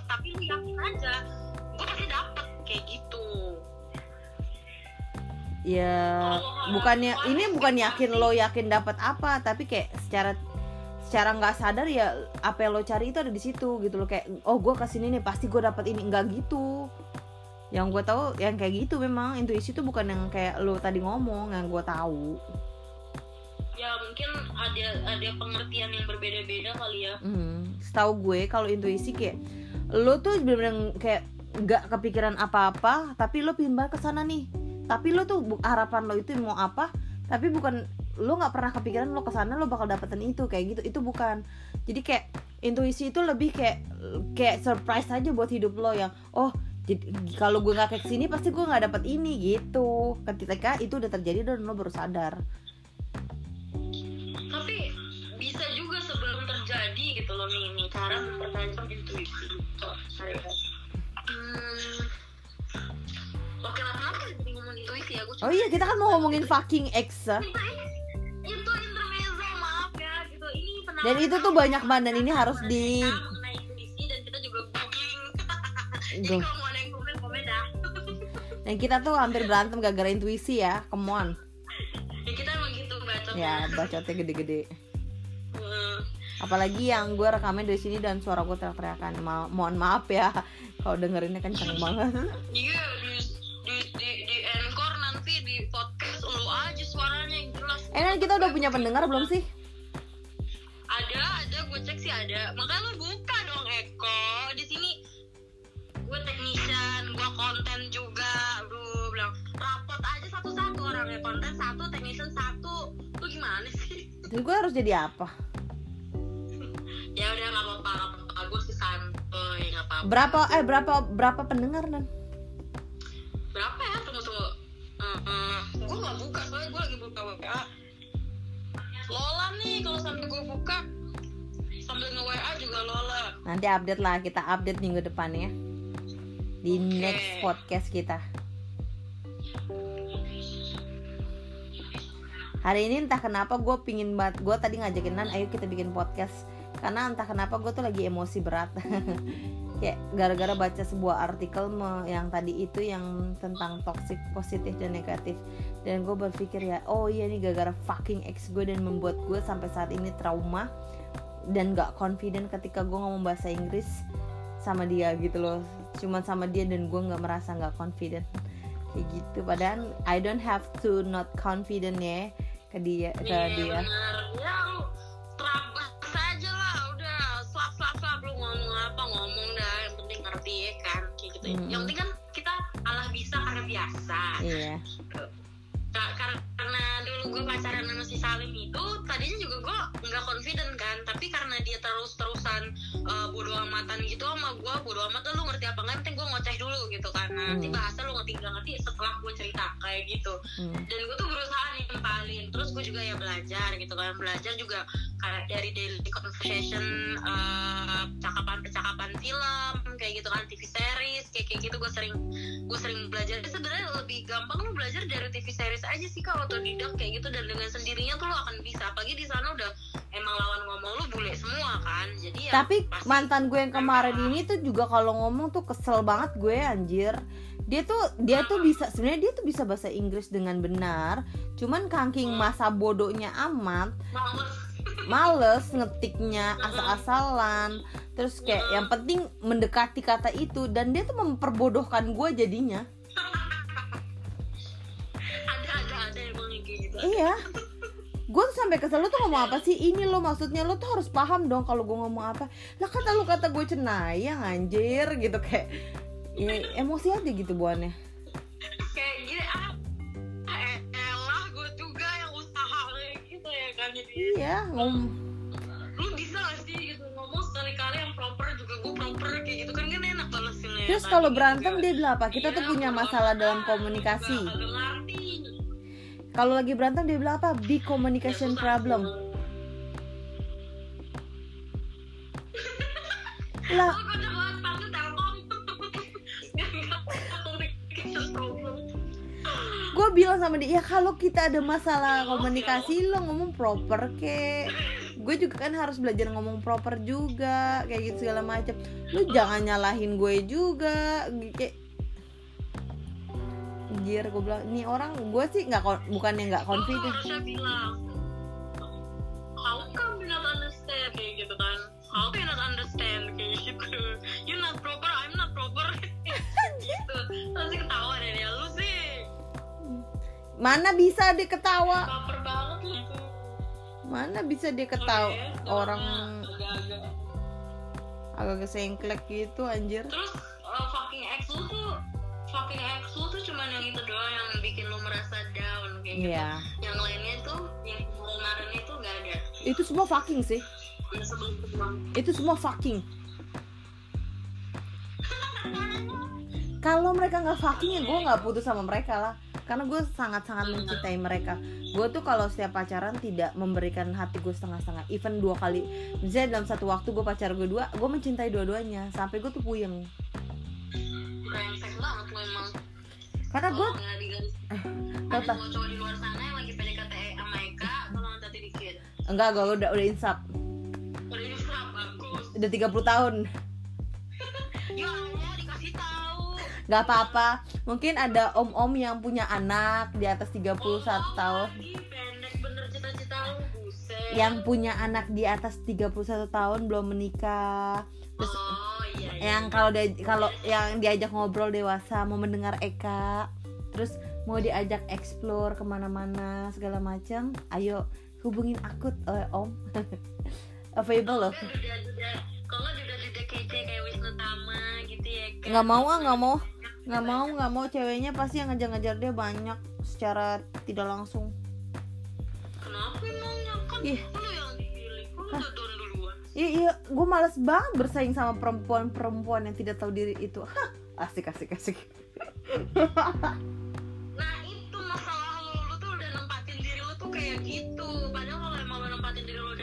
ya bukannya ini bukan yakin lo yakin dapat apa, tapi kayak secara secara nggak sadar ya apa yang lo cari itu ada di situ gitu loh. Kayak oh gue ke sini nih pasti gue dapat ini. Nggak gitu. Yang gue tahu yang kayak gitu memang. Intuisi itu bukan yang kayak lo tadi ngomong yang gue tahu. Ya mungkin ada ada pengertian yang berbeda-beda kali ya. Hmm, setahu gue kalau intuisi kayak lo tuh bener-bener kayak nggak kepikiran apa-apa, tapi lo banget ke sana nih. Tapi lo tuh harapan lo itu mau apa, tapi bukan lo nggak pernah kepikiran lo ke sana lo bakal dapetin itu kayak gitu. Itu bukan. Jadi kayak intuisi itu lebih kayak kayak surprise aja buat hidup lo yang oh jadi kalau gue nggak kayak sini pasti gue nggak dapet ini gitu. Ketika itu udah terjadi dan lo baru sadar. Tapi bisa juga sebelum terjadi gitu loh nih, nih cara mempertajam intuisi. Saya. Hmm. Oke kenapa jadi Oh iya kita kan mau ngomongin fucking ex ah. itu intermezzo maaf ya gitu. Ini Dan itu tuh banyak banget dan ini harus di dan kita juga googling <laughs> jadi Duh. kalau mau ada yang komen komen dah. <laughs> Dan kita tuh hampir berantem gara-gara intuisi ya, come on. Ya kita emang gitu Ya bacotnya gede-gede. Hmm. Apalagi yang gue rekamin dari sini dan suara gue teriak-teriakan. Ma- Mohon maaf ya kalau dengerinnya kenceng <laughs> banget. Iya jelas Eh kita udah punya pendengar belum sih? ada ada gue cek sih ada. Makanya lu buka dong Eko. Di sini gue technician gue konten juga. Lu bilang rapot aja satu-satu orangnya konten satu technician satu. Lu gimana sih? <laughs> Jadi gue harus jadi apa? ya udah nggak apa-apa apa-apa. Gue sih santuy nggak apa-apa. Berapa eh berapa berapa pendengar dan? berapa ya? Tunggu tunggu. Uh, gue nggak buka soalnya gue lagi buka WA Lola nih kalau sambil gue buka sambil nge WA juga Lola. Nanti update lah kita update minggu depan ya. Di Oke. next podcast kita. Hari ini entah kenapa gue pingin banget Gue tadi ngajakin Nan ayo kita bikin podcast. Karena entah kenapa gue tuh lagi emosi berat <laughs> Kayak gara-gara baca sebuah artikel me- yang tadi itu yang tentang toxic positif dan negatif. Dan gue berpikir ya oh iya nih gara-gara fucking ex gue dan membuat gue sampai saat ini trauma Dan gak confident ketika gue ngomong bahasa Inggris sama dia gitu loh. Cuman sama dia dan gue gak merasa gak confident. Kayak gitu padahal I don't have to not confident ya ke dia ke Iya dia gitu Mm-mm. Yang penting kan kita alah bisa karena biasa. Iya. Ka- kar- karena dulu gue pacaran sama si Salim itu tadinya juga gue nggak confident kan. Tapi karena dia terus terusan bodo amatan gitu sama gue bodo amat lu ngerti apa nggak penting ngoceh dulu gitu kan. Nah, nanti Hmm. bahasa lu ngerti nggak ngerti setelah gue cerita kayak gitu. Hmm. dan gue tuh berusaha nimpalin. Terus gue juga ya belajar gitu kan. Belajar juga kayak dari daily conversation eh, cakapan percakapan film kayak gitu kan TV series kayak kayak gitu gue sering gue sering belajar. Sebenarnya lebih gampang lu belajar dari TV series aja sih kalau otodidak kayak gitu. Dan dengan sendirinya tuh lu akan bisa. Apalagi di sana udah emang lawan ngomong lu bule semua kan. Jadi ya tapi mantan gue yang kemarin ini tuh juga kalau ngomong tuh kesel banget gue anjir. Dia tuh dia tuh bisa sebenarnya dia tuh bisa bahasa Inggris dengan benar. Cuman kangking masa bodohnya amat males ngetiknya <laughs> asal-asalan. Terus kayak yang penting mendekati kata itu. Dan dia tuh memperbodohkan gue jadinya. <laughs> Ada ada ada emang yang kayak gitu. <laughs> Iya. Gue tuh sampai kesel lu tuh ngomong apa sih? Ini lo maksudnya lo tuh harus paham dong kalau gue ngomong apa. Lah kata lu kata gue cenayang anjir gitu kayak ya, emosi aja gitu buannya kayak gini ah eh, elah gue juga yang usaha gitu ya kan jadi iya ngom lu bisa gak sih gitu ngomong sekali-kali yang proper juga gue proper kayak gitu kan kan enak balesinnya terus kalau gitu berantem juga. dia bilang apa? Kita tuh Iya, punya kalau masalah dalam komunikasi. kalau lagi berantem dia bilang apa? Big communication Ya, problem. lah gue bilang sama dia ya kalau kita ada masalah komunikasi lo ngomong proper ke gue juga kan harus belajar ngomong proper juga kayak gitu segala macam lu jangan nyalahin gue juga kayak Anjir gue bilang ini orang gue sih nggak bukannya nggak Lo confident bilang come you not understand kayak gitu kan how can you not understand? Kayak gitu. You not proper I'm not proper. <laughs> Gitu. Pasti ketawa deh dia lu sih. Mana bisa dia ketawa? Baper banget lu tuh. Mana bisa dia ketawa? Oke, orang agak-agak. agak kesengklek gitu anjir. Terus uh, fucking ex lu tuh fucking ex lu tuh cuman yang itu doang yang bikin lu merasa down kayak gitu. Iya. Yang lainnya tuh yang kemarin itu gak ada. Itu semua fucking sih itu semua fucking. Kalau mereka nggak fucking ya gue nggak putus sama mereka lah. Karena gue sangat-sangat mencintai mereka. Gue tuh kalau setiap pacaran tidak memberikan hati gue setengah-setengah. Even dua kali misalnya dalam satu waktu gue pacar gue dua gue mencintai dua-duanya. Sampai gue tuh puyeng. Brengsek banget lu emang. Karena gue Tolong ya di ada luar sana yang lagi PDKT sama Eka tolong hati dikit. Enggak gue udah udah insap udah 30 tahun. <laughs> Ya Allah dikasih tahu. Nggak apa-apa. Mungkin ada om-om yang punya anak di atas 31 Oh, tahun. pendek bener cita-cita yang punya anak di atas 31 tahun belum menikah. Terus oh iya iya. yang kalau dia kalau yang diajak ngobrol dewasa mau mendengar Eka. Terus mau diajak explore ke mana-mana segala macam ayo hubungin aku eh, om <laughs> available loh. Udah kalau udah kayak Wisnu Tama gitu ya kan nggak mau ah nggak mau. Nggak mau nggak mau. Ceweknya pasti yang ngejar-ngejar dia banyak secara tidak langsung. Kenapa emangnya kan Ih. lu yang dipilih. Lu udah down duluan. Iya iya. Gue males banget bersaing sama perempuan-perempuan yang tidak tahu diri itu. Hah, asik asik asik. <laughs> Nah itu masalah lu, lu tuh udah nempatin diri lu tuh kayak gitu. Padahal kalau emang lu nempatin diri lu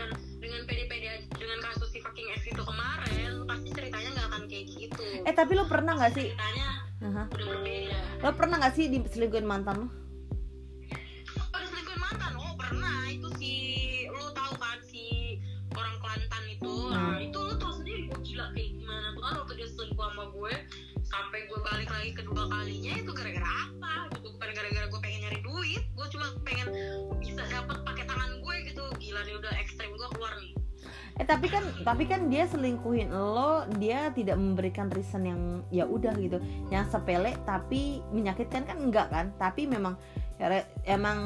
dengan kasus si fucking ex itu kemarin Pasti ceritanya gak akan kayak gitu. Eh tapi lo pernah nggak sih? Ceritanya Aha. udah berbeda. Lo pernah nggak sih diselingkuhin mantan lo Oh diselingkuhin mantan? Oh pernah. Itu si Lu tahu kan si orang Kelantan itu? Nah. Itu lu tau sendiri gue gila kayak gimana tuh kan waktu dia selingkuh sama gue. Sampai gue balik lagi kedua kalinya itu gara-gara apa gitu? Bukan gara-gara gue pengen nyari duit Gue cuma pengen bisa dapet pakai tangan gue gitu. Gila nih udah ekstrim gue keluar nih Eh tapi kan tapi kan dia selingkuhin lo, dia tidak memberikan reason yang ya udah gitu, yang sepele tapi menyakitkan kan enggak kan? Tapi memang ya, emang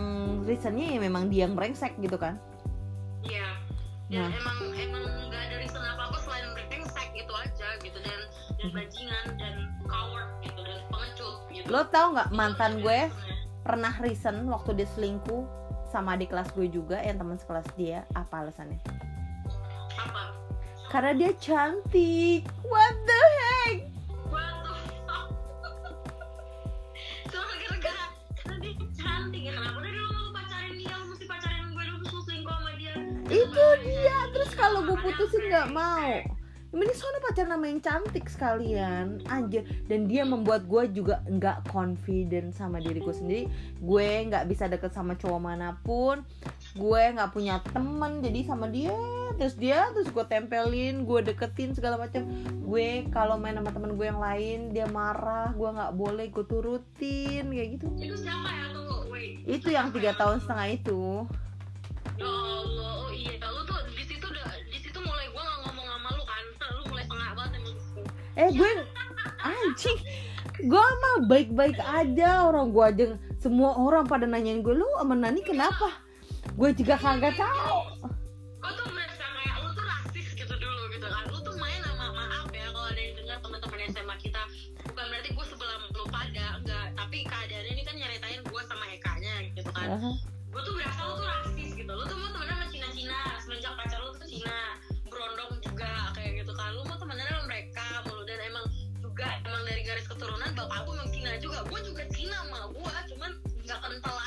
reasonnya ya memang dia yang brengsek gitu kan? Iya Nah. Dan emang emang gak ada reason apa-apa selain brengsek itu aja gitu Dan dan bajingan dan coward gitu dan pengecut gitu Lo tau nggak mantan gue pernah reason waktu dia selingkuh sama adik kelas gue juga yang teman sekelas dia apa alasannya? Apa? Karena dia cantik. What the heck? Waduh. <laughs> Cuma gara-gara karena dia cantik ya kenapa dari lu mau pacarin dia lu mesti pacarin gue dulu terus lu selingkuh sama dia Itu dia. Terus kalau gue putusin nggak mau. Ini soalnya pacar nama yang cantik sekalian Anjir Dan dia membuat gue juga nggak confident sama diri gue sendiri Gue nggak bisa deket sama cowok mana pun Gue nggak punya temen Jadi sama dia Terus dia terus gue tempelin Gue deketin segala macam Gue kalau main sama temen gue yang lain Dia marah Gue nggak boleh gue turutin Kayak gitu. Itu siapa ya? Tunggu wait. Itu yang tiga tahun setengah itu. Ya Allah oh iya. Lu tuh di situ udah di situ mulai gue nggak ngomong sama lu kan? Lu mulai tengah banget emang. Eh gue anjing. Gue mah baik-baik aja Orang gue aja. Semua orang pada nanyain gue Lu sama Nani kenapa? Gue juga kagak tahu. Gue tuh merasa kayak lu tuh rasis gitu dulu gitu kan. Lu tuh main sama maaf ya kalau ada yang dengar teman-teman SMA kita. Bukan berarti gue sebelah lu pada enggak. Tapi keadaannya ini kan nyeritain gue sama Eka-nya gitu kan. Gue tuh berasa lu tuh rasis gitu. Lu tuh mau temenan sama Cina-Cina semenjak pacar lu tuh Cina. Berondong juga kayak gitu kan. Lu mau temenan sama mereka mulu. Dan emang juga emang dari aku emang Cina juga. Gue juga Cina sama gue cuman nggak kental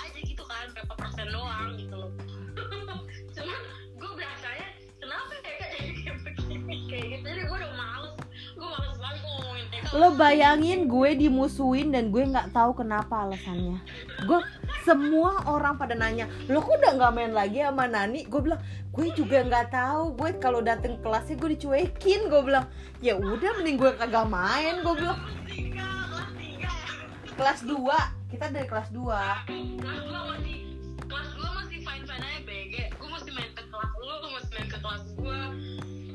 lo bayangin gue dimusuhin dan gue nggak tahu kenapa alasannya. Gue semua orang pada nanya lo kok udah nggak main lagi sama Nani? Gue bilang gue juga nggak tahu. Gue kalau dateng kelasnya gue dicuekin gue bilang. Ya udah mending gue kagak main gue bilang. Kelas tiga kelas tiga ya kelas 2 kita dari kelas 2 kelas masih kelas masih fine fine aja BG gue masih main ke kelas lu lu masih main ke kelas gue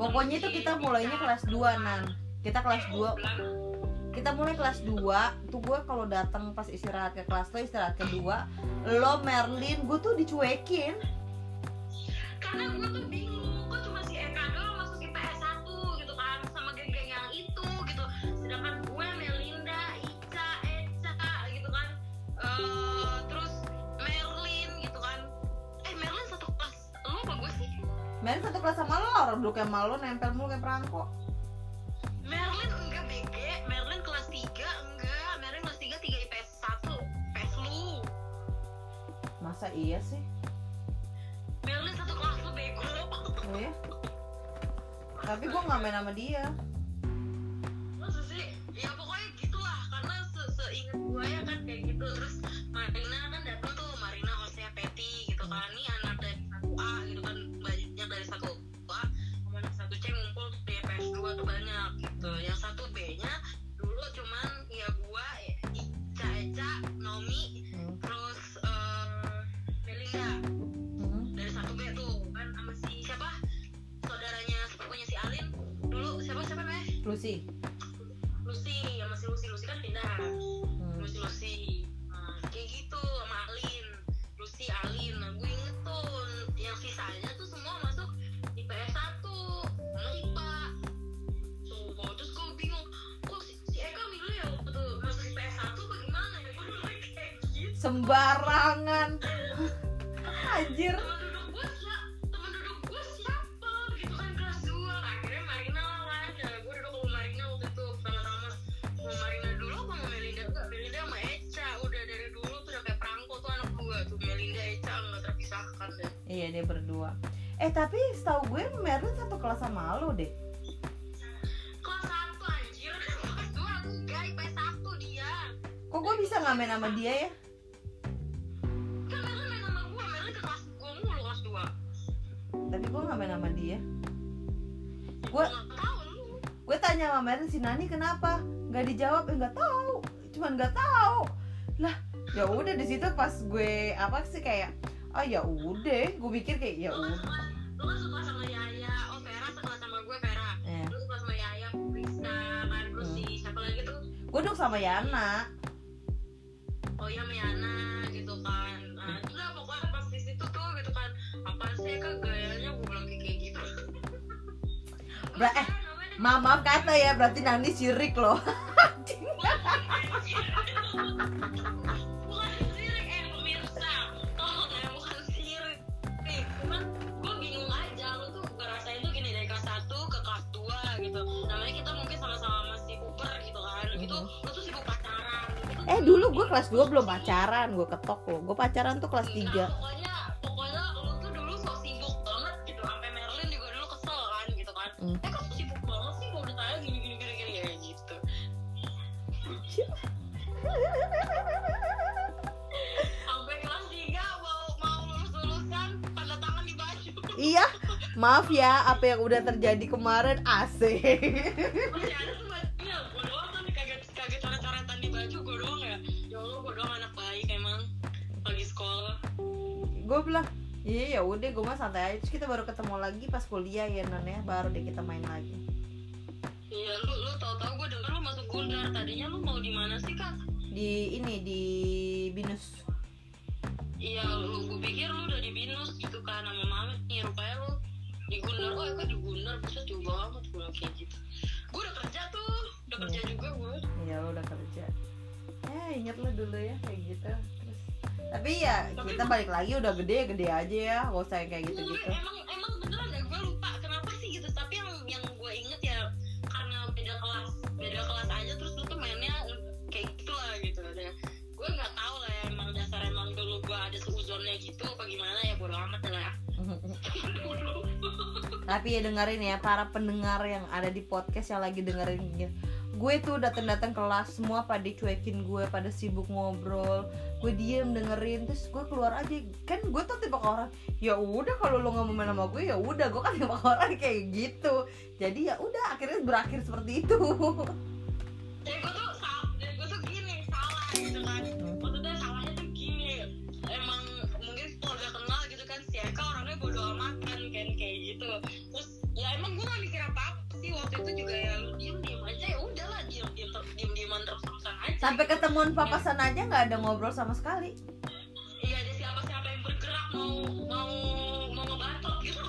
pokoknya itu kita mulainya kelas 2 nan kita kelas 2 kita mulai kelas 2 tuh gue kalau datang pas istirahat ke kelas lo istirahat kedua lo Merlin gue tuh dicuekin. Karena gue tuh bingung kok cuma si Eka doang masuk IPS 1 gitu kan sama geng-geng yang itu gitu. Sedangkan gue Melinda Ica Eca gitu kan. Eh, terus Merlin gitu kan. Eh Merlin satu kelas lu apa gue sih? Merlin satu kelas sama lo orang dulu kayak malu nempel mulu kayak perangko Merlin enggak BG Merlin kelas 3 enggak. Merlin kelas 3 3 IPS 1 IPS lu. Masa iya sih? Merlin satu kelas lu bego. Oh ya tapi gue nggak main sama dia. Masa sih? Ya pokoknya gitulah. Karena se seingat gue ya kan kayak gitu. Terus Marina kan datang tuh Marina hostnya Petty gitu kan. Ini anak dari satu A gitu kan. Banyak dari satu A. Sama satu C ngumpul di PS 2 tuh banyak gitu. Yang satu B nya Dulu cuman ya gue Ica Eca Nomi Hmm. Terus eh, Melinda. Hmm. dari satu B tuh kan sama si siapa? Saudaranya sepupunya si Alin. Dulu siapa siapa namanya? Lucy. Lucy sama si Lucy. Lucy kan pindah. Hmm. Lucy Lucy nah, kayak gitu sama Alin. Lucy Alin terpisahkan deh. Iya dia berdua. Eh tapi setahu gue Merlin satu kelas sama lo deh kelas 1 anjir. <laughs> Kelas 2 enggak IPS 1 dia. Kok gue bisa nggak main sama dia ya tapi gue nggak main sama dia. Gue gue tanya sama Merlin si Nani kenapa? Nggak dijawab eh nggak tahu. Cuman nggak tahu. Lah ya udah di situ pas gue apa sih kayak oh ya udah. Gue pikir kayak ya udah. suka lu kan suka sama Yaya. Oh Vera sekelas sama gue Vera. Eh. lu suka sama Yaya Risa kan terus si siapa lagi tuh? Gue duduk sama Yana. Oh ya Miana gitu kan. Nah itu lah pokoknya pas di situ tuh gitu kan. Apa sih kan Bra- eh, Ma maaf kata ya berarti Nani sirik loh eh pemirsa tolong ya bukan sirik nih cuman gue bingung aja lu tuh ngerasain tuh gini dari kelas 1 ke kelas 2 gitu namanya kita mungkin sama-sama masih puber gitu kan gitu lu tuh sibuk pacaran gitu eh dulu gue kelas 2 belum pacaran gue ketok loh gue pacaran tuh kelas 3 Nah, pokoknya pokoknya Hmm. eh kok sibuk banget sih? Kalau ditanya gini gini gini gini ya gitu. Sampai kelas 3 mau mau lulus lulusan tanda tangan di baju. Iya maaf ya apa yang udah terjadi kemarin asik masih ada bajunya gue doang kan kaget kaget coret-coretan di baju gue doang ya. Ya Allah gue doang anak baik emang. Lagi sekolah. Gue bilang iya ya udah gue mah santai aja. Terus kita baru ketemu lagi pas kuliah ya non ya. Baru deh kita main lagi. Iya lu lu tau tau gue denger lu masuk Gundar. Tadinya lu mau di mana sih kak? Di ini di binus. Iya, lu gue pikir lu udah di binus gitu kan sama mama nih rupanya lu di Gundar. Oh, ya kan di Gundar, bisa jauh banget gue kayak gitu. Gue udah kerja tuh, udah kerja juga gue. iya lo udah kerja. Ya inget lo dulu ya kayak gitu tapi ya tapi kita emang, balik lagi udah gede gede aja ya. Gak usah yang kayak gitu gitu emang emang beneran ya gue lupa kenapa sih gitu. Tapi yang yang gue inget ya karena beda kelas beda kelas aja terus lu tuh mainnya kayak gitu lah gitu. Ya gue nggak tahu lah ya, emang dasar emang dulu gue ada seuzonnya gitu apa gimana ya bodo amat lah. <laughs> Tapi ya dengerin ya para pendengar yang ada di podcast yang lagi dengerin gue tuh datang datang kelas semua pada cuekin gue pada sibuk ngobrol gue diem dengerin terus gue keluar aja. Kan gue tuh tipe orang ya udah kalau lo nggak mau main sama gue ya udah gue kan tipe orang kayak gitu. Jadi ya udah akhirnya berakhir seperti itu sampai ketemuan papasan aja nggak ada ngobrol sama sekali. Iya ada siapa siapa yang bergerak mau mau mau ngebantu gitu.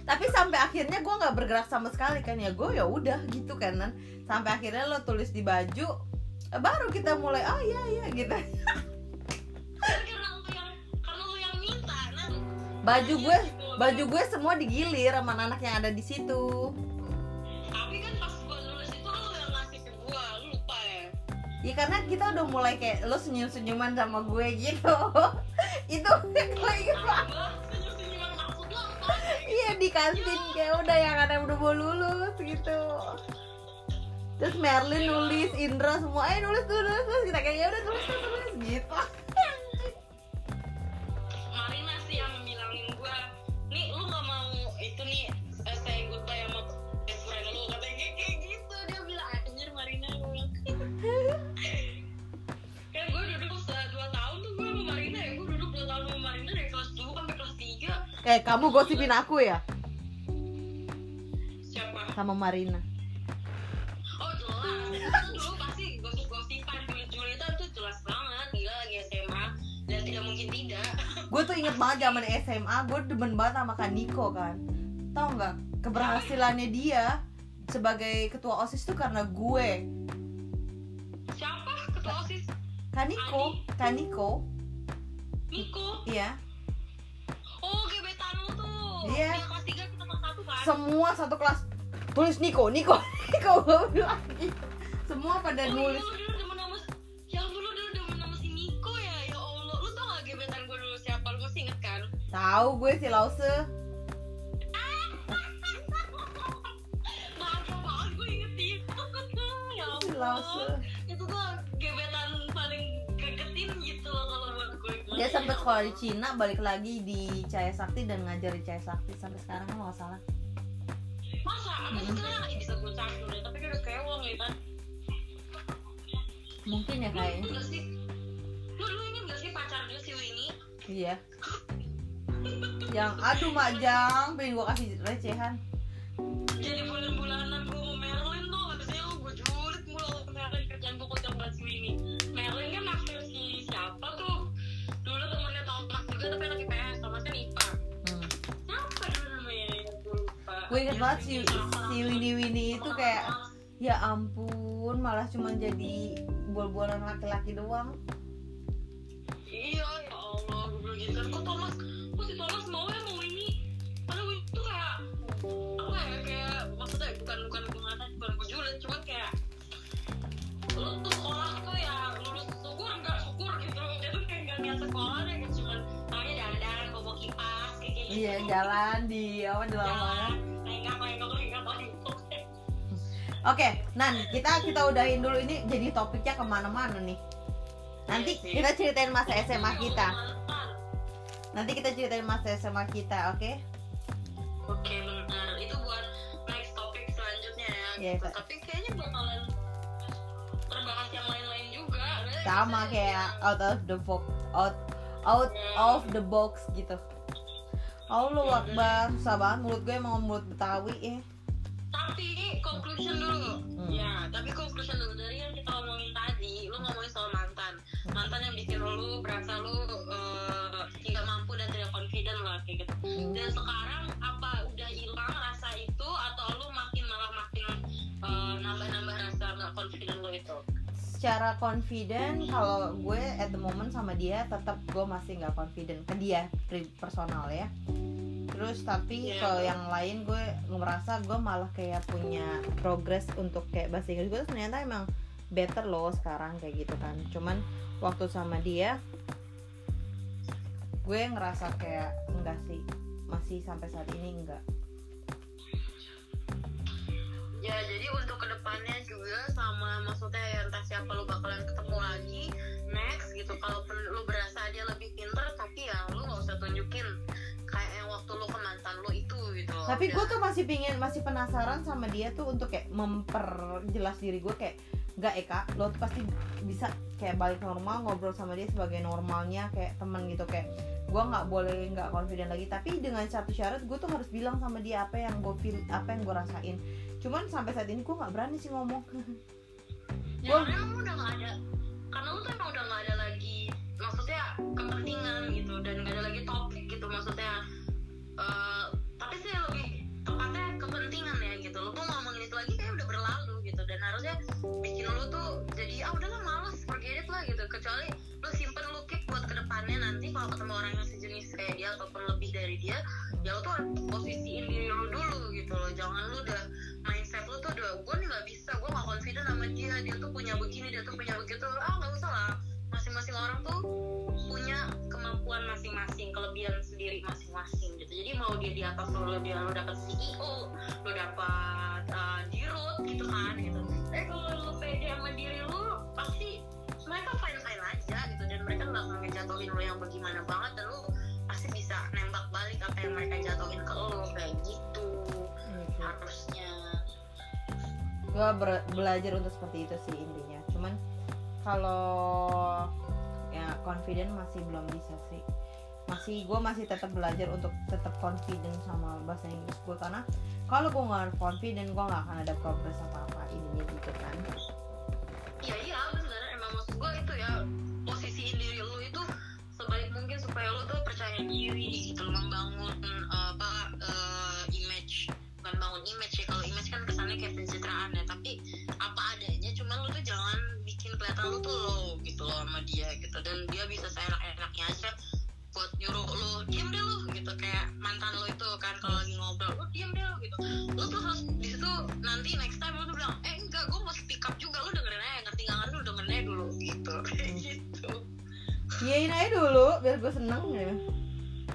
Tapi sampai akhirnya gue nggak bergerak sama sekali kan ya. Gue ya udah gitu kan sampai akhirnya lo tulis di baju eh, baru kita mulai oh iya iya gitu. Karena lu yang karena lu yang minta baju gue Gitu. baju gue semua digilir sama anak yang ada di situ ya karena kita udah mulai kayak lo senyum senyuman sama gue gitu. <laughs> Itu maksud lo apa? iya di kantin kayak udah yang ada udah mau lulus gitu. Terus Merlin nulis Indra semua eh nulis tuh nulis terus kita kayak ya udah tulis tulis gitu <laughs> eh kamu gosipin aku ya? Siapa? sama Marina. Oh jelas, itu dulu pasti gosip-gosipan julit-julitan tuh jelas banget. Gila lagi SMA dan tidak mungkin tidak. Gue tuh inget banget zaman SMA gue demen banget sama Kak Niko kan? Tau nggak? Keberhasilannya dia sebagai ketua osis tuh karena gue. Siapa? Ketua OSIS? Kak Niko. Kak Niko. Niko? Iya. Oh Dia kelas 3 kita kelas 1 kan? semua satu kelas. Tulis Niko Niko Niko <laughs> gue bilang gitu. semua pada Oh iya nulis. lu dulu demen nama Ya ampun lu dulu demen nama si Niko ya Ya Allah. Lu tau gak gebetan gue dulu siapa? Lu masih inget kan? tahu gue si Lause. <laughs> <laughs> Ya si Lause sempat sekolah di Cina balik lagi di Cahaya Sakti dan ngajar di Cahaya Sakti sampai sekarang kalau nggak salah Masa? Apa Hmm. sekarang? Ih, bisa gue campur tapi dia udah kewong ya kan mungkin ya Lu kayaknya gak sih? Lu, lu inget gak sih pacar dia si Winnie? iya yang aduh majang pengen gue kasih recehan Jadi bulan-bulanan gue inget banget si si Winnie Winnie itu kayak ya ampun malah cuma jadi bol-bolan laki-laki doang. Iya ya Allah gue bilang gitu. Kan Kok Thomas Kok si Thomas mau ya mau Winnie? Padahal Winnie tuh kayak Apa ya kayak Maksudnya bukan bukan gue ngatain Bukan gue julid Cuman kayak Lu tuh sekolah tuh ya Lulus syukur enggak syukur gitu. Dia tuh kayak gak niat sekolah deh kayak Cuman Namanya dandan Bawa kipas Kayak kayak gitu. Iya jalan di apa di lapangan Oke Nan kita kita udahin dulu ini jadi topiknya ke mana-mana nih. Nanti kita ceritain masa SMA kita. Nanti kita ceritain masa SMA kita oke? Oke benar. Itu buat next topik selanjutnya ya. Iya, gitu. Tapi kayaknya bakalan terbahas yang lain-lain juga. Sama kayak out of the box out out of the box gitu Allah Akbar susah banget mulut gue emang mulut Betawi ya Tapi conclusion dulu. Hmm. Ya, tapi conclusion dulu dari yang kita omongin tadi, lu ngomongin soal mantan. Mantan yang bikin lu berasa lu eh, tidak mampu dan tidak confident lah kayak gitu. Hmm. Dan sekarang apa udah hilang rasa itu atau lu makin malah makin eh, nambah-nambah rasa nggak confident lu itu? Secara confident kalau gue at the moment sama dia tetap gue masih nggak confident ke dia personal ya. Terus tapi Iya. kalau yang lain gue ngerasa gue malah kayak punya progress untuk kayak bahasa Inggris gue tuh ternyata emang better loh sekarang kayak gitu kan. Cuman waktu sama dia gue ngerasa kayak enggak sih masih sampai saat ini enggak ya jadi untuk ke depannya juga sama maksudnya ya entah siapa lu bakalan ketemu lagi next gitu kalaupun lu berasa dia lebih pinter tapi ya lu gak usah tunjukin kayak yang waktu lu ke mantan lu itu gitu loh. tapi Udah. gue tuh masih pingin masih penasaran sama dia tuh untuk kayak memperjelas diri gue kayak nggak Eka lo tuh pasti bisa kayak balik normal ngobrol sama dia sebagai normalnya kayak temen gitu kayak gue nggak boleh nggak confident lagi tapi dengan satu syarat gue tuh harus bilang sama dia apa yang gue feel apa yang gue rasain cuman sampai saat ini gue nggak berani sih ngomong. <laughs> Ya karena emang udah gak ada karena lu tuh emang udah gak ada lagi maksudnya kepentingan gitu dan gak ada lagi topik gitu maksudnya eh, tapi sih lebih tepatnya kepentingan ya gitu. Lu tuh ngomongin itu lagi kayak udah berlalu gitu dan harusnya bikin lu tuh jadi ah udahlah males forget it lah gitu. Kecuali lu simpen lu keep buat ke depannya nanti kalau ketemu orang yang sejenis kayak dia ataupun lebih dari dia ya lu tuh posisiin diri lu dulu gitu loh. Jangan lu udah mindset lu tuh udah gue nih gak bisa. Gue gak confident sama dia. Dia tuh punya begini dia tuh punya begitu. Ah nggak usah lah. Masing-masing orang tuh punya kemampuan masing-masing kelebihan sendiri masing-masing gitu. Jadi mau dia di atas lo dia lo dapet CEO lo dapat uh, dirut gitu kan gitu. Tapi kalau lo pede sama diri lo pasti mereka fine fine aja gitu. Dan mereka nggak ngejatuhin lo yang bagaimana banget. Dan lo pasti bisa nembak balik apa yang mereka jatuhin ke lo kayak gitu. Harusnya gue belajar untuk seperti itu sih intinya. Cuman kalau ya confident masih belum bisa sih. Masih gue masih tetap belajar untuk tetap confident sama bahasa Inggris gue karena kalau gue nggak confident gue nggak akan ada progres apa apa ininya gitu kan. Iya iya bener. Emang maksud gue itu ya posisiin diri lu itu sebaik mungkin supaya lu tuh percaya diri gitu kelihatan lu tuh low gitu loh sama dia gitu. Dan dia bisa seenak-enaknya aja buat nyuruh lu diem deh lu gitu. Kayak mantan lu itu kan kalau lagi ngobrol lu diem deh lu gitu. Lu tuh harus di situ nanti next time lu tuh bilang eh enggak gue mau speak up juga lu dengerin aja ngerti nggak ngerti lu dengerin aja dulu gitu. <laughs> Kayak gitu. Iyain aja dulu biar gue seneng ya.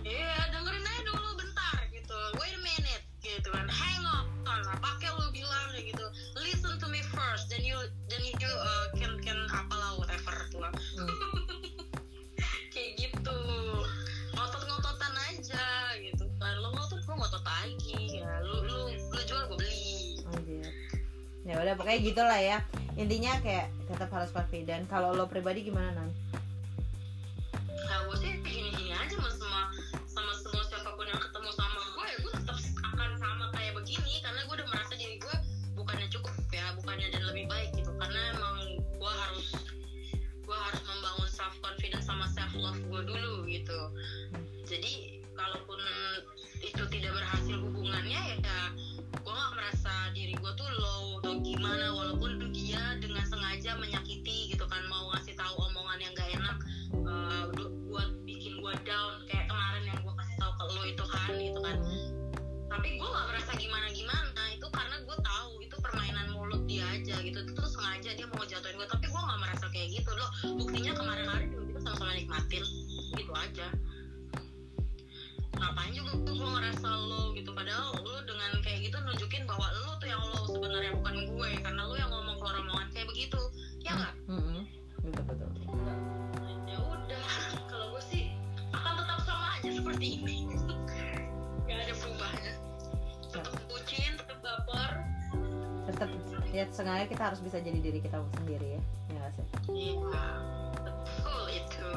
Iya dengerin aja dulu bentar gitu. Wait a minute gitu kan. Hang on pakai lu bilang kayak gitu listen to me first then you then you uh, can can apalah whatever tuh lah. <laughs> Kayak gitu. Ngotot-ngototan aja gitu. Kan lo ngotot gue ngotot lagi ya. Lu lu lu jual gue beli. Anjir. ya udah pokoknya gitulah ya. Intinya kayak tetap harus confident. Kalau lo pribadi gimana nan? Nah gue sih gini-gini aja sama semua sama semua siapa pun yang ketemu sama gue ya gue tetap akan sama kayak begini. Karena gue udah merasa diri gue bukannya cukup ya bukannya dan lebih baik gitu. Karena emang gue harus gue harus membangun self confidence sama self love gue dulu gitu sengaja kita harus bisa jadi diri kita sendiri ya ya sih iya betul itu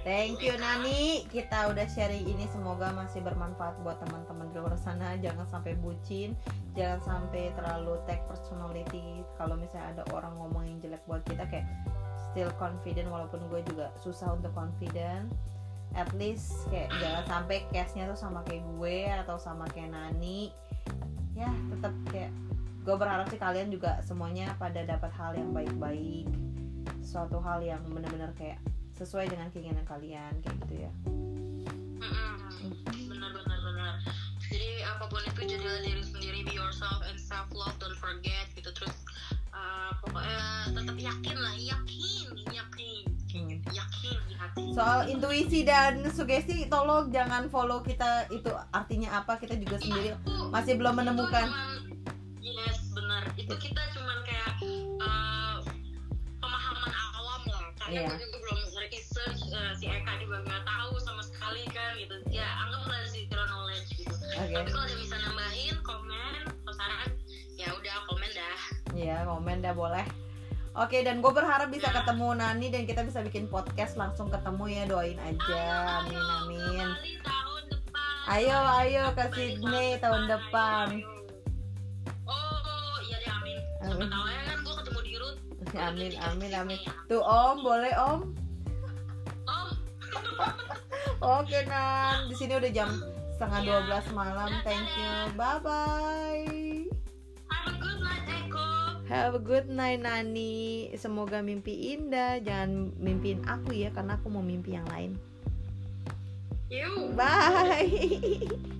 Thank you Nani, kita udah sharing ini semoga masih bermanfaat buat teman-teman di luar sana. Jangan sampai bucin, jangan sampai terlalu take personality. Kalau misalnya ada orang ngomongin jelek buat kita kayak still confident walaupun gue juga susah untuk confident. At least kayak jangan sampai case-nya tuh sama kayak gue atau sama kayak Nani. Ya tetap kayak gue berharap sih kalian juga semuanya pada dapat hal yang baik-baik, suatu hal yang benar-benar kayak sesuai dengan keinginan kalian kayak gitu ya. Benar benar benar. Jadi apa pun itu jadilah diri sendiri be yourself and self love don't forget gitu. Terus uh, pokoknya tetap yakin lah yakin yakin. Hmm. yakin di hati. Soal intuisi dan sugesti tolong jangan follow kita itu artinya apa. Kita juga sendiri Iya, aku- masih belum menemukan yes benar itu kita cuman kayak eh, pemahaman awam lah karena gue juga belum research eh, si Eka juga nggak tahu sama sekali kan gitu ya anggaplah zero knowledge gitu Oke. tapi kalau ada bisa nambahin komen atau saran ya udah komen dah Iya, komen dah boleh. Oke, dan gue berharap bisa ketemu Nani dan kita bisa bikin podcast langsung ketemu ya. Doain aja. Amin amin. Ayo, ayo ke Sydney tahun tahun depan. ayo. Siapa tahu ya kan gue ketemu di Rut <laughs> Amin amin amin. Tuh Om, boleh Om? om <laughs> Oke Nan, di sini udah jam setengah 12 malam. Thank you. Bye bye. have a good night Eko Have a good night Nani. Semoga mimpi indah. Jangan mimpiin aku ya karena aku mau mimpi yang lain. you Bye. <laughs>